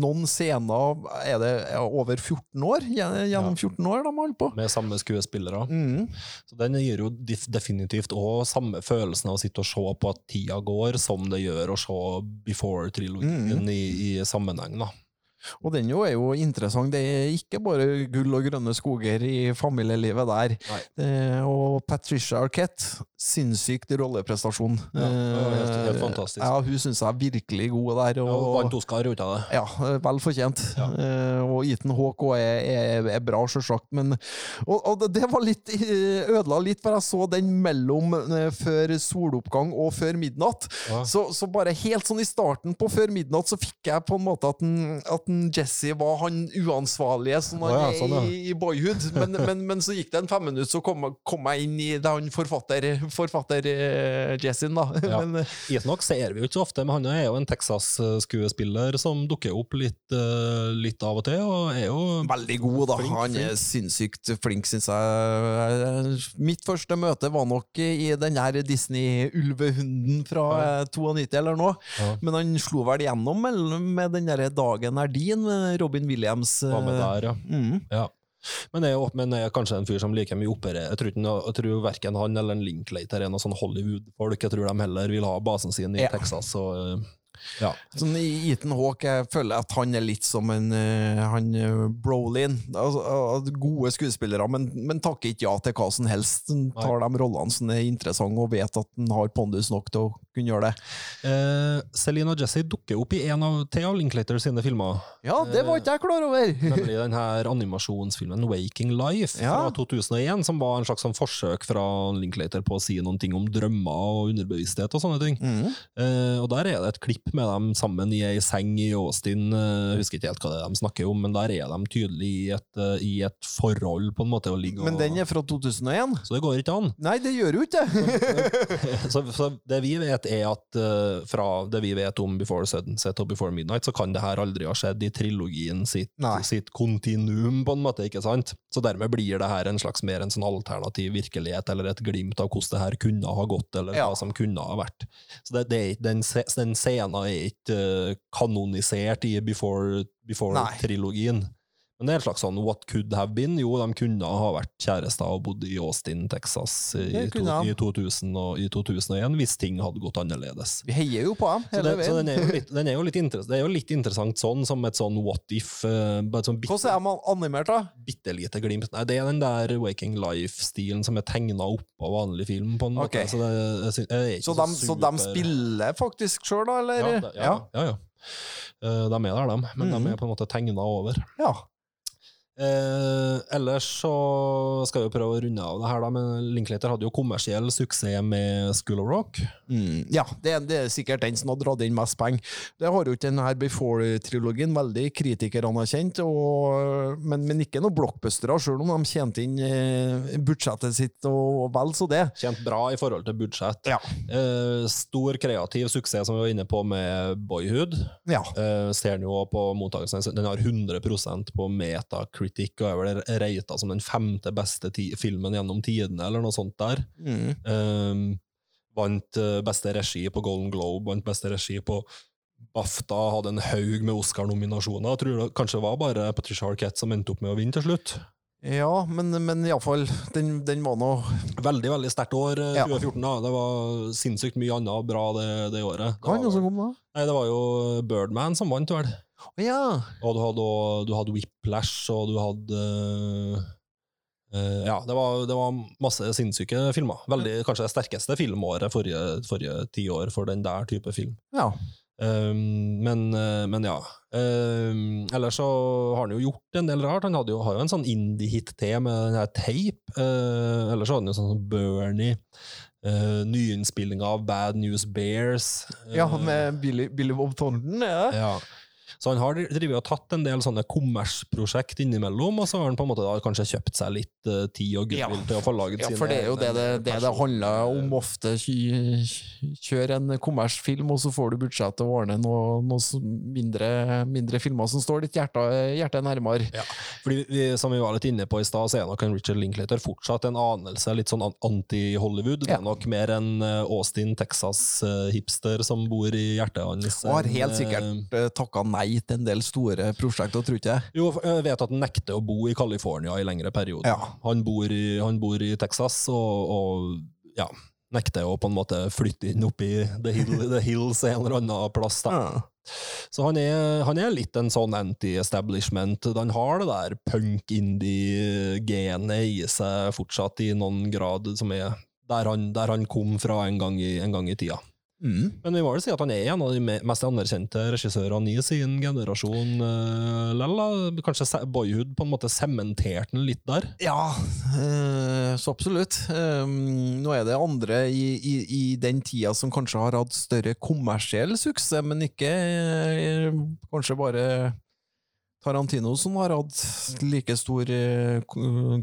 noen scener Er det over 14 år? Gjennom 14 år de holdt på? Med samme skuespillere. Mm. Så Den gir jo definitivt òg samme følelsen av å sitte og se på at tida går, som det gjør å se Before-trilogien Mm. i, i sammenheng. da. Og den jo er jo interessant. Det er ikke bare gull og grønne skoger i familielivet der. Eh, og Patricia Arquette, sinnssykt rolleprestasjon. Ja, helt- helt Eh, fantastisk. Ja, hun syns jeg er virkelig god der. Ja, Vant Oscar ut av det. Ja, vel fortjent. Eh, og Ethan Hawke er, er, er bra, sjølsagt. Men og, og det, var litt eh, ødela litt, for jeg så den mellom eh, før soloppgang og før midnatt. Ja. Så, så bare helt sånn i starten på før midnatt så fikk jeg på en måte at, den, at den Jesse var han uansvarlige sånn han Å ja, sånn, ja. i, i Boyhood. Men, men, men så gikk det en fem minutter, så kom, kom jeg inn i det han forfatter, forfatter uh, Jessin, da. Ja. Men, eh, Hawke ser vi jo ikke så ofte, men han er jo en Texas-skuespiller som dukker opp litt, uh, litt av og til, og er jo Veldig god, da. Flink, han er sinnssykt flink, syns jeg. Mitt første møte var nok i den her Disney-ulvehunden fra ja. 92 eller noe. Men han slo vel gjennom med den derre Dagen er din, med Robin Williams. eh, var med der, ja. Mm. ja. Men er, jo, men er kanskje en fyr som liker mye opererer. Jeg tror, ikke, jeg tror verken han eller en Linklater er noen sånn Hollywood-folk. Jeg tror de heller vil ha basen sin i Ja. Texas. Og, eh, ja. Sånn i Ethan Hawke, jeg føler at han er litt som en eh, han eh, Brolin. Altså, eh, gode skuespillere, men, men takker ikke ja til hva som helst. Han tar de rollene som er interessante, og vet at han har pondus nok til å kunne gjøre det. Eh, Selena Jesse dukker opp i en av Thea Linklater sine filmer. Ja, det var ikke jeg klar over! Nemlig den her animasjonsfilmen Waking Life Ja. fra 2001, som var en slags sånn forsøk fra Linklater på å si noen ting om drømmer og underbevissthet og sånne ting. Mm. Eh, og der er det et klipp med dem sammen i ei seng i Austin. Eh, jeg husker ikke helt hva det er de snakker om, men der er de tydelig i et, eh, i et forhold, på en måte. ligge. Men den er fra 2001? Så det går ikke an. Nei, det gjør jo ikke så, så det vi vet, er at uh, fra det vi vet om Before Sunset og Before Midnight, så kan det her aldri ha skjedd i trilogien sitt, sitt kontinuum, på en måte, ikke sant? Så dermed blir det her en slags mer en sånn alternativ virkelighet, eller et glimt av hvordan det her kunne ha gått, eller Ja. hva som kunne ha vært. Så det, det er, ikke- den, den scenen er ikke eh, kanonisert i Before-trilogien. Men det er en slags sånn what could have been. Jo, de kunne ha vært kjærester og bodd i Austin, Texas i, to, i, 2000 og, i 2001, hvis ting hadde gått annerledes. Vi heier jo på dem hele det, så den er jo litt, er jo litt det er jo litt interessant sånn, som et sånn what if. Uh, sånn bitte, Hvordan er man animert, da? bitte lite glimt. Nei, det er den der Waking Life-stilen som er tegna oppå vanlig film, på en måte. Så, det, jeg, jeg Så de, så de spiller faktisk sjøl, da, eller? ja, det, ja, ja, ja. Eh, de er der, de. Men mm. de er på en måte tegna over. Ja. Eh, ellers så skal vi prøve å runde av det her, da, men Linklater hadde jo kommersiell suksess med School of Rock. Mm, ja, det, det er sikkert den som har dratt inn mest penger. Det har jo ikke denne Before-trilogien veldig kritikeranerkjent, og- men, men ikke noen blockbustere, selv om de tjente inn eh, budsjettet sitt og vel så det. Tjent bra i forhold til budsjett. Ja. Eh, stor kreativ suksess, som vi var inne på med Boyhood. Ja. Eh, ser den jo på mottakelsen. Den har 100% på Metacritic og er vel reita som den femte beste filmen gjennom tidene, eller noe sånt der. Mm. Um, vant eh, beste regi på Golden Globe, vant beste regi på BAFTA, hadde en haug med Oscar-nominasjoner. Tror det kanskje var bare Patricia Arquette som endte opp med å vinne til slutt. Ja, men, men iallfall, den, den var nå Veldig veldig sterkt år, 2014. Ja. 2014. da. Det var sinnssykt mye annet bra det, det året. Det Hva var det som kom da? nei, det var jo Birdman som vant, vel. Ja! Og du hadde, du hadde Whiplash, og du hadde uh, Ja, det var, det var masse sinnssyke filmer. Veldig, Kanskje det sterkeste filmåret forrige, forrige tiår for den der type film. ja. Um, men, eh, men ja. Um, ellers så har han jo gjort en del rart. Han jo, har jo en sånn indie-hit til med den her Tape. Uh, ellers så hadde han jo sånn Bernie. Uh, Nyinnspillinga av Bad News Bears. Ja, Uh, med Billy, Billy Bob Thornton, ja. ja. Så han har drivet og tatt en del sånne kommersprosjekt innimellom, og så har han på en måte da kanskje kjøpt seg litt uh, tid og goodwill Ja. til å få laget Ja, sine for det er jo det det, det, det handler om ofte. Kjø- Kjør en kommersfilm, og så får du budsjett å ordne noen noe mindre, mindre filmer som står ditt hjerte, hjerte nærmere. Ja, fordi vi, Som vi var litt inne på i stad, så er nok en Richard Linklater fortsatt en anelse litt sånn anti-Hollywood. Det Ja. er nok mer en eh, Austin, Texas-hipster som bor i hjertet hans. Og har helt eh, sikkert uh, takka nei til en del store prosjekter, tror ikke jeg. Jo, jeg vet at han nekter å bo i California i lengre perioder. Ja. Han, bor i, han bor i Texas og, og ja, nekter å på en måte flytte inn oppi The, hill, the Hills en eller annen plass. Da. Så han er, han er litt en sånn anti-establishment. Han har det der punk-indie-genet i seg fortsatt i noen grad, som er der han, der han kom fra en gang i, en gang i tida. Mm. Men vi må vel si at han er en av de me- mest anerkjente regissørene i sin generasjon. Uh. Kanskje Boyhood på en måte sementerte den litt der. Ja, eh, så absolutt. Um, nå er det andre i, i, i den tida som kanskje har hatt større kommersiell suksess, men ikke eh, kanskje bare Tarantino som har hatt like stor eh,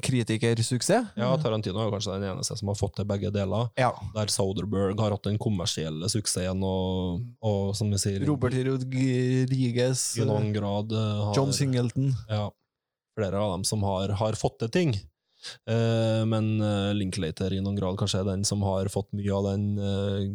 kritikersuksess. Ja, Tarantino er kanskje den eneste som har fått til begge deler. Ja. Der Soderberg har hatt den kommersielle suksessen, og, og som vi sier Robert Rodriguez, i noen grad eh, har, John Singleton. Ja, flere av dem som har, har fått til ting. Eh, men Linklater i noen grad kanskje er den som har fått mye av den uh,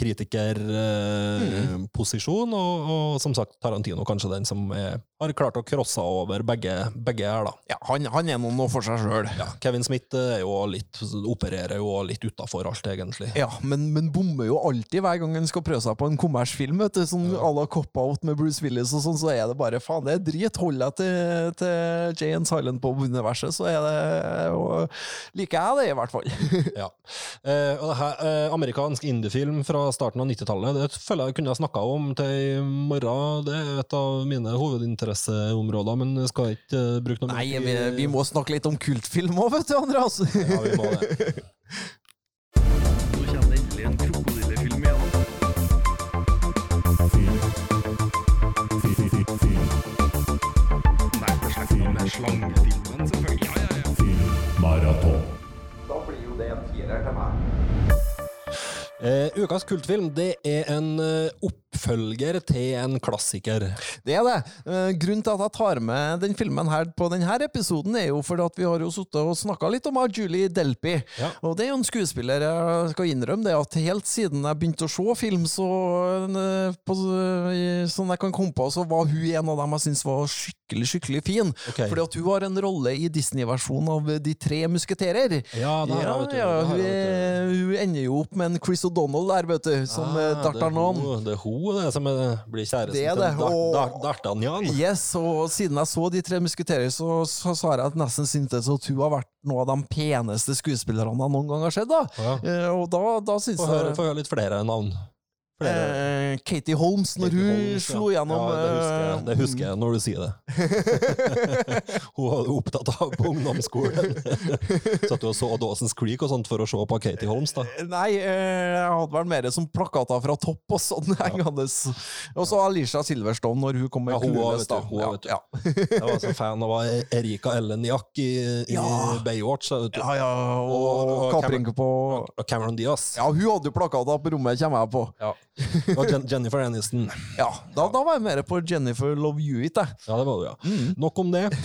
kritikerposisjon, og, og som sagt Tarantino kanskje den som er, har klart å krosse over begge, begge her, da. Ja, han, han er noe for seg sjøl. Ja, Kevin Smith er jo litt, opererer jo litt utafor alt, egentlig. Ja, men, men bommer jo alltid hver gang han skal prøve seg på en kommersfilm. vet du, Sånn à la Cop-Out med Bruce Willis og sånn, så er det bare faen, det er drit. Hold deg til, til Jay and Silent Bob-universet, så er det og, Liker jeg det, i hvert fall. Ja. Eh, og det her, eh, amerikansk indiefilm fra starten av 90-tallet, det føler jeg kunne ha snakka om til i morgen. Det er et av mine hovedinteresseområder, men jeg skal ikke eh, bruke noe Nei, mer vi, vi må snakke litt om kultfilm òg, vet du, Andreas. Ja, vi må det. Nå kommer endelig en krokodillefilm igjen. Slangefilmen, selvfølgelig. Ja, ja, ja. Da blir jo det en firer til meg. Eh, ukas kultfilm det er en uh, oppfølger til en klassiker. Det er det. Uh, Grunnen til at jeg tar med den filmen her på denne episoden, er jo fordi at vi har jo sittet og snakka litt om Julie Delpy. Ja. Og det er jo en skuespiller jeg skal innrømme det at helt siden jeg begynte å se film, så på, sånn jeg kan komme på, så var hun en av dem jeg syntes var skikkelig, skikkelig fin. Okay. Fordi at hun har en rolle i Disney-versjonen av De tre musketerer. Ja, vet du. ja, hun, hun ender jo opp med en Chris O'Donnell der, vet du, som ah, Dartanon. Det er hun- det som blir kjæresten Det til det, Da- og- Yes, og siden jeg så De tre musketerer, så, så, så har jeg nesten syntes at hun har vært noen av de peneste skuespillerne jeg noen gang har sett. da. Ja. Eh, og da, da Få høre, jeg få høre litt flere navn. Eh, Katie Holmes, når Katie hun Holmes, slo gjennom ja, det, husker jeg, eh, det husker jeg når du sier det. hun var opptatt av på ungdomsskolen. Satt du og så Dawson's Creek og sånt for å se på Katie Holmes, da? Nei, eh, jeg hadde vel mer som plakater fra topp og sånn hengende. Og så Alicia Silverstone når hun kom med Ja, Clueless, da. hun vet du. Ja, Jeg var så fan av Erika Ellen Jack i, i. Baywatch. Vet du. ja, ja, og, Og- og Cameron, på Og Cameron Diaz. Ja, hun hadde jo plakater på rommet, kommer jeg på. Ja. Og Jen Jennifer Aniston. Ja, da, da var jeg mer på Jennifer Love Hewitt, jeg. Ja, det var du, ja. Mm. Nok om det.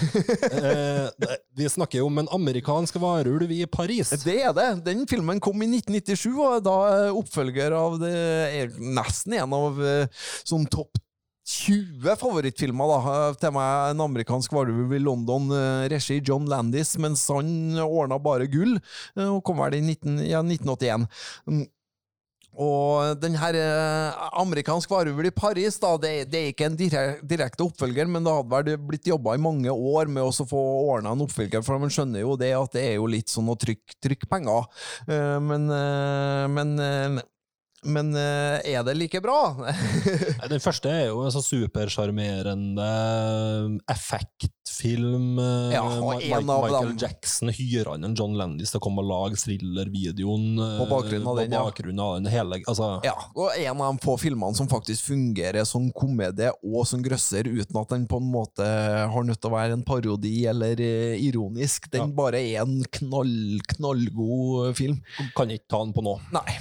Eh, vi snakker jo om en amerikansk varulv i Paris. Det er det. Den filmen kom i 1997, og da eh, oppfølger av det er nesten en av eh, sånn topp 20 favorittfilmer da, eh, til meg. En amerikansk varulv i London, regi John Landis, mens han ordna bare gull, og kom vel i 19, ja, 1981. Og den her eh, amerikansk varulv i Paris, da, det, det er ikke en dire- direkte oppfølger, men det hadde vel blitt jobba i mange år med å få ordna en oppfølger, for man skjønner jo det at det er jo litt sånn å trykke, trykk penger. Eh, men eh, men, men eh, er det like bra? Den første er jo en sånn supersjarmerende effektfilm. eh, Ja, Michael Jackson hyrer han en John Landis til å komme og lage thriller-videoen. eh, På bakgrunn av den, på bakgrunn av den hele, altså, ja, og en av de få filmene som faktisk fungerer som komedie og som grøsser, uten at den på en måte har nødt til å være en parodi eller eh, ironisk. Den Ja. bare er en knall, knallgod film. Kan ikke ta den på nå. Nei.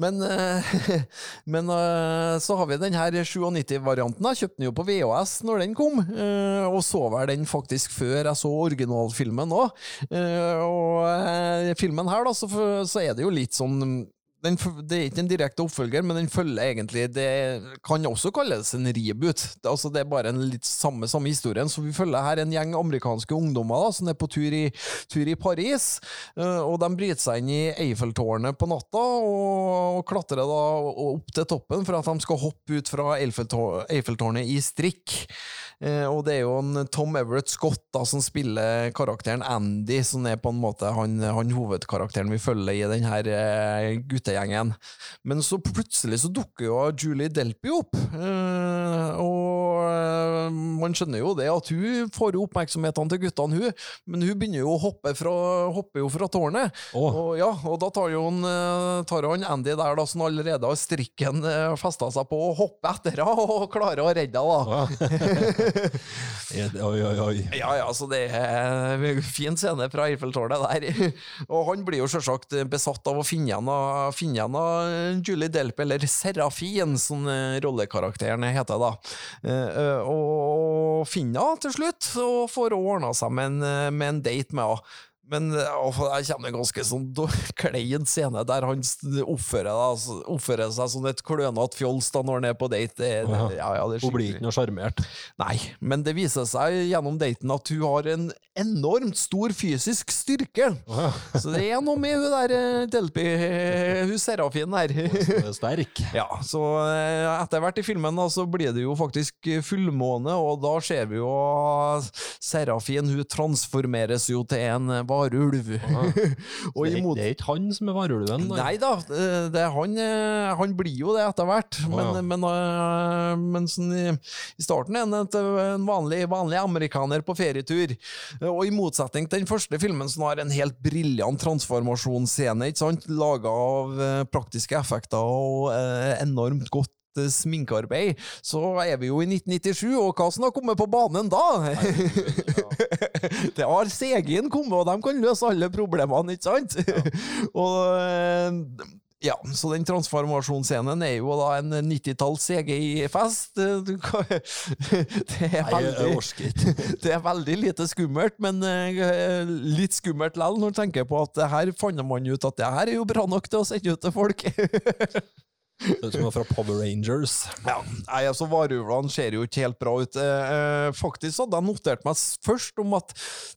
Men, eh, men eh, så har vi den her 97-varianten. Jeg kjøpte den jo på VHS når den kom, eh, og så vel den faktisk før jeg så originalfilmen òg. Og filmen her, da, så, så er det jo litt sånn den, det er ikke en direkte oppfølger, men den følger egentlig Det kan også kalles en reboot. Det, altså, det er bare en litt samme, samme historien. Så vi følger her en gjeng amerikanske ungdommer da, som er på tur i, tur i Paris. Uh, og de bryter seg inn i Eiffeltårnet på natta og, og klatrer da opp til toppen for at de skal hoppe ut fra Eiffeltårnet i strikk. Eh, og det er jo en Tom Everett Scott da, som spiller karakteren Andy, som er på en måte han, han hovedkarakteren vi følger i denne eh, guttegjengen. Men så plutselig så dukker jo Julie Delpy opp, eh, og eh, man skjønner jo det at hun får oppmerksomheten til guttene, hun, men hun begynner jo å hoppe fra, hopper jo fra tårnet. Oh. Og, ja, og da tar jo han, eh, tar han Andy der da, som allerede har strikken uh, festa seg på, og hopper etter henne og klarer å redde henne. da. Ja. Oi, oi, oi. Ja, ja, så det er en fin scene fra Eiffeltårnet der. Og han blir jo selvsagt besatt av å finne igjen finne igjen Julie Delp, eller Serafin, som rollekarakterene rollekarakteren heter da. Eh, Og finner henne til slutt, og får ordna seg med en, eh, med en date med henne. Men jeg kjenner kommer en ganske sånn klein scene der han oppfører, da, oppfører seg som et klønete fjols da når han er på date. Det, det, ja, ja, det Hun blir ikke noe sjarmert. Nei, men det viser seg gjennom daten at hun har en enormt stor fysisk styrke. Så det er noe med hun der eh, Delpy, eh, hun Serafin der. Hun er sterk. Ja, så eh, etter hvert i filmen da, så blir det jo faktisk fullmåne, og da ser vi jo Serafin hun transformeres jo til en varulv. er, imot... det er ikke han som er varulven. Nei da, det er han, eh, han blir jo det etter hvert, men, ja. men, eh, men sånn i, i starten er han eh, en vanlig, vanlig amerikaner på ferietur. Og i motsetning til den første filmen, som har en helt briljant transformasjonsscene, laga av praktiske effekter og enormt godt sminkearbeid, så er vi jo i 1997, og hva som har kommet på banen da? det har CG-en kommet, og de kan løse alle problemene, ikke sant? og eh, ja, så den transformasjonsscenen er jo da en 90-talls CGI-fest. Det er veldig det er veldig lite skummelt, men eh, litt skummelt likevel når du tenker på at det her fant man ut at det her er jo bra nok til å sende ut til folk. Er som fra Power Rangers. Ja, nei, altså Varulvene ser jo ikke helt bra ut. Eh, eh, faktisk hadde jeg notert meg først om at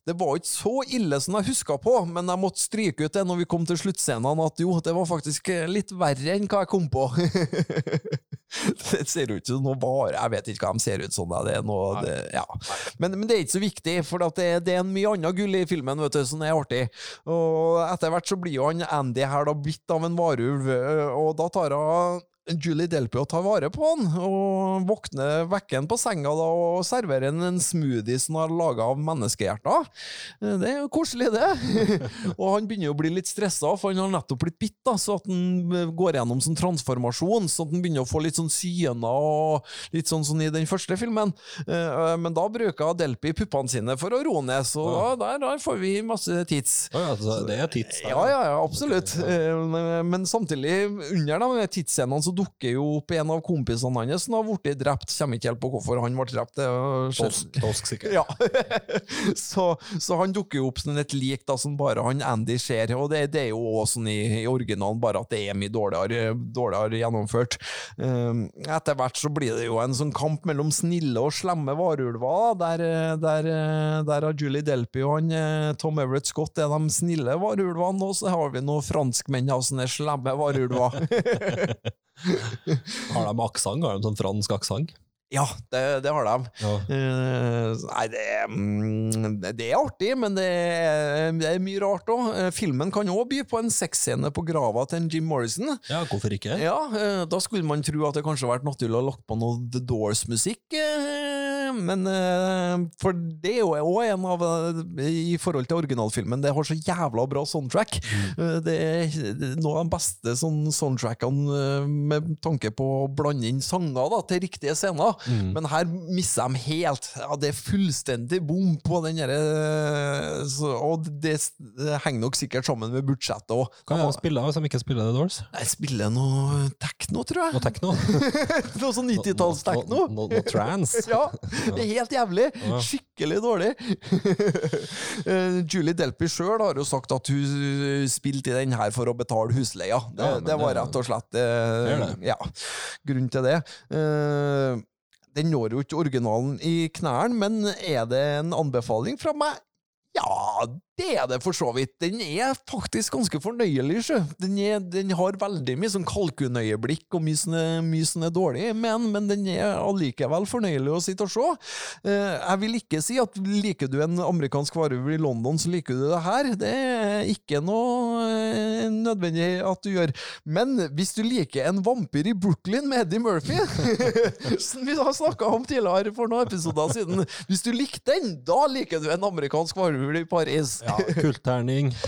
det var ikke så ille som jeg huska på, men jeg måtte stryke ut det når vi kom til sluttscenen, at jo, det var faktisk eh, litt verre enn hva jeg kom på. det ser ut som noe bare Jeg vet ikke hva de ser ut som. Sånn, Det er noe, det, ja. men, men det er ikke så viktig, for det, det er mye annet gull i filmen vet du, som er artig. Og etter hvert så blir jo han Andy her da bitt av en varulv, og da tar hun Julie Delpy å ta vare på han, og våkne, vekke han på senga da, og servere han en smoothie som han har laga av menneskehjerter. Eh, Det er jo koselig, det. og han begynner jo å bli litt stressa, for han har nettopp blitt bitt, da, så at han eh, går gjennom sånn transformasjon, så at han begynner å få litt sånn syner og litt sånn som i den første filmen. Eh, Men da bruker Delpy puppene sine for å roe ned, så da, der, der får vi masse tids. Å ja, det er tids. da. Ja, ja, ja, absolutt. Men, men samtidig, under de tidsscenene, så dukker jo opp en av kompisene hans som har blitt drept. Kommer ikke helt på hvorfor han ble drept. Det Tosk, tosk sikkert. ja. så, så han dukker jo opp som et lik da, som bare han Andy ser, og det, det er jo også sånn i, i originalen, bare at det er mye dårligere, dårligere gjennomført. Um, etter hvert så blir det jo en sånn kamp mellom snille og slemme varulver, der, der, der har Julie Delpy og han, eh, Tom Everett Scott er de snille varulvene, og så har vi noen franskmenn av sånne slemme varulver. Har de aksent? Har de sånn fransk aksent? Ja, det, det har de. Ja. Eh, nei, det, mm, det er artig, men det er, det er mye rart òg. filmen kan òg by på en sexscene på grava til en Jim Morrison. ja, hvorfor ikke? Ja, eh, Da skulle man tro at det kanskje hadde vært naturlig å lagt på noe The Doors-musikk, eh, men eh, For det er jo òg en av eh, I forhold til originalfilmen, det har så jævla bra soundtrack. Mm. Det er det noe av de beste sånn soundtrackene eh, med tanke på å blande inn sanger da, til riktige scener. Men her mister de helt. Ja, det er fullstendig bom på den derre Og det, det henger nok sikkert sammen med budsjettet òg. Hva er det spiller hvis de ikke spiller The Doors? Jeg spiller noe tekno, tror jeg. Noe tekno? Noe sånn 90-tallstekno. Noe, noe, no, trans? Ja, det er helt jævlig. Skikkelig dårlig. Eh, Julie Delpy sjøl har jo sagt at hun spilte i den her for å betale husleia. Det, Ja, det var rett og slett eh, det. ja, grunnen til det. Den når jo ikke originalen i knærne, men er det en anbefaling fra meg? Ja, det er det for så vidt. Den er faktisk ganske fornøyelig. sjø. Den, den har veldig mye sånn kalkunøyeblikk og mye er, mye sånne dårlig, men, men den er allikevel fornøyelig å sitte og se. Eh, jeg vil ikke si at liker du en amerikansk varulv i London, så liker du det her. Det er ikke noe nødvendig at du gjør. Men hvis du liker en vampyr i Brooklyn med Eddie Murphy, som vi har snakka om tidligere for noen episoder siden, hvis du likte den, da liker du en amerikansk varulv i Paris. Ja, kultterning.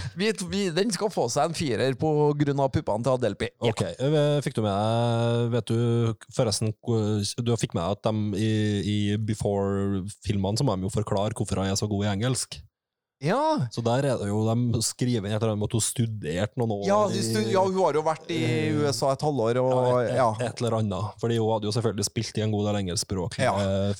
Den skal få seg en firer på grunn av puppene til Adelpi. Ok, eh, fikk du med deg Vet du forresten Du fikk med deg at de i, i Before-filmene så må de jo forklare hvorfor han er så god i engelsk. Ja. Så der er det jo De skriver inn et eller annet med at hun studerte noen år Ja, de ja, hun har jo vært i USA et halvår, og et, et, et eller annet. Fordi hun hadde jo selvfølgelig spilt i en god del engelskspråklige Ja,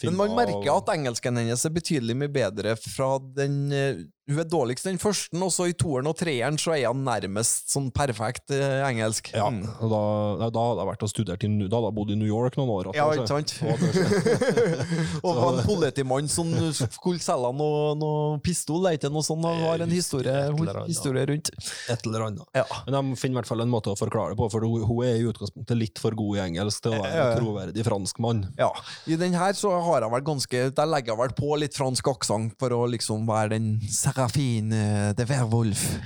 Men man merker at engelsken hennes er betydelig mye bedre fra den eh, Hun er dårligst den første, og så i toeren og treeren så er han nærmest sånn perfekt eh, engelsk. ja, Mm. og da, nei, da hadde jeg vært og studert i Da hadde jeg bodd i New York noen år. Ja, altså. ikke sant? Og det- var en politimann som skulle selge noe, noe pistol, det er ikke noe sånt, og har en historie, Et eller annet. historie rundt. Et eller annet. Ja. Men de finner i hvert fall en måte å forklare det på, for hun, hun er i utgangspunktet litt for god i engelsk til å være Ja, ja. en troverdig fransk mann. Ja, I den her så har jeg vel ganske Der legger jeg vel på litt fransk aksent for å liksom være den Serafine the Werwolf.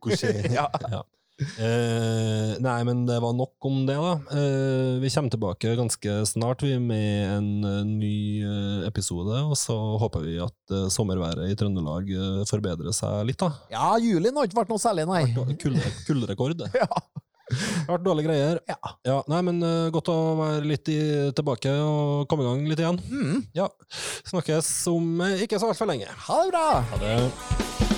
Coucher? Ja. Ja. Eh, nei, men det var nok om det, da. Eh, vi kommer tilbake ganske snart vi med en eh, ny eh, episode, og så håper vi at eh, sommerværet i Trøndelag eh, forbedrer seg litt, da. Ja, julen har ikke vært noe særlig, nei. Kulde- Kulderekord. Ja. Det har vært dårlige greier. Ja. nei, men uh, Godt å være litt i, tilbake og komme i gang litt igjen. Mm. Ja. Snakkes om eh, ikke så altfor lenge. Ha det bra! Ha det.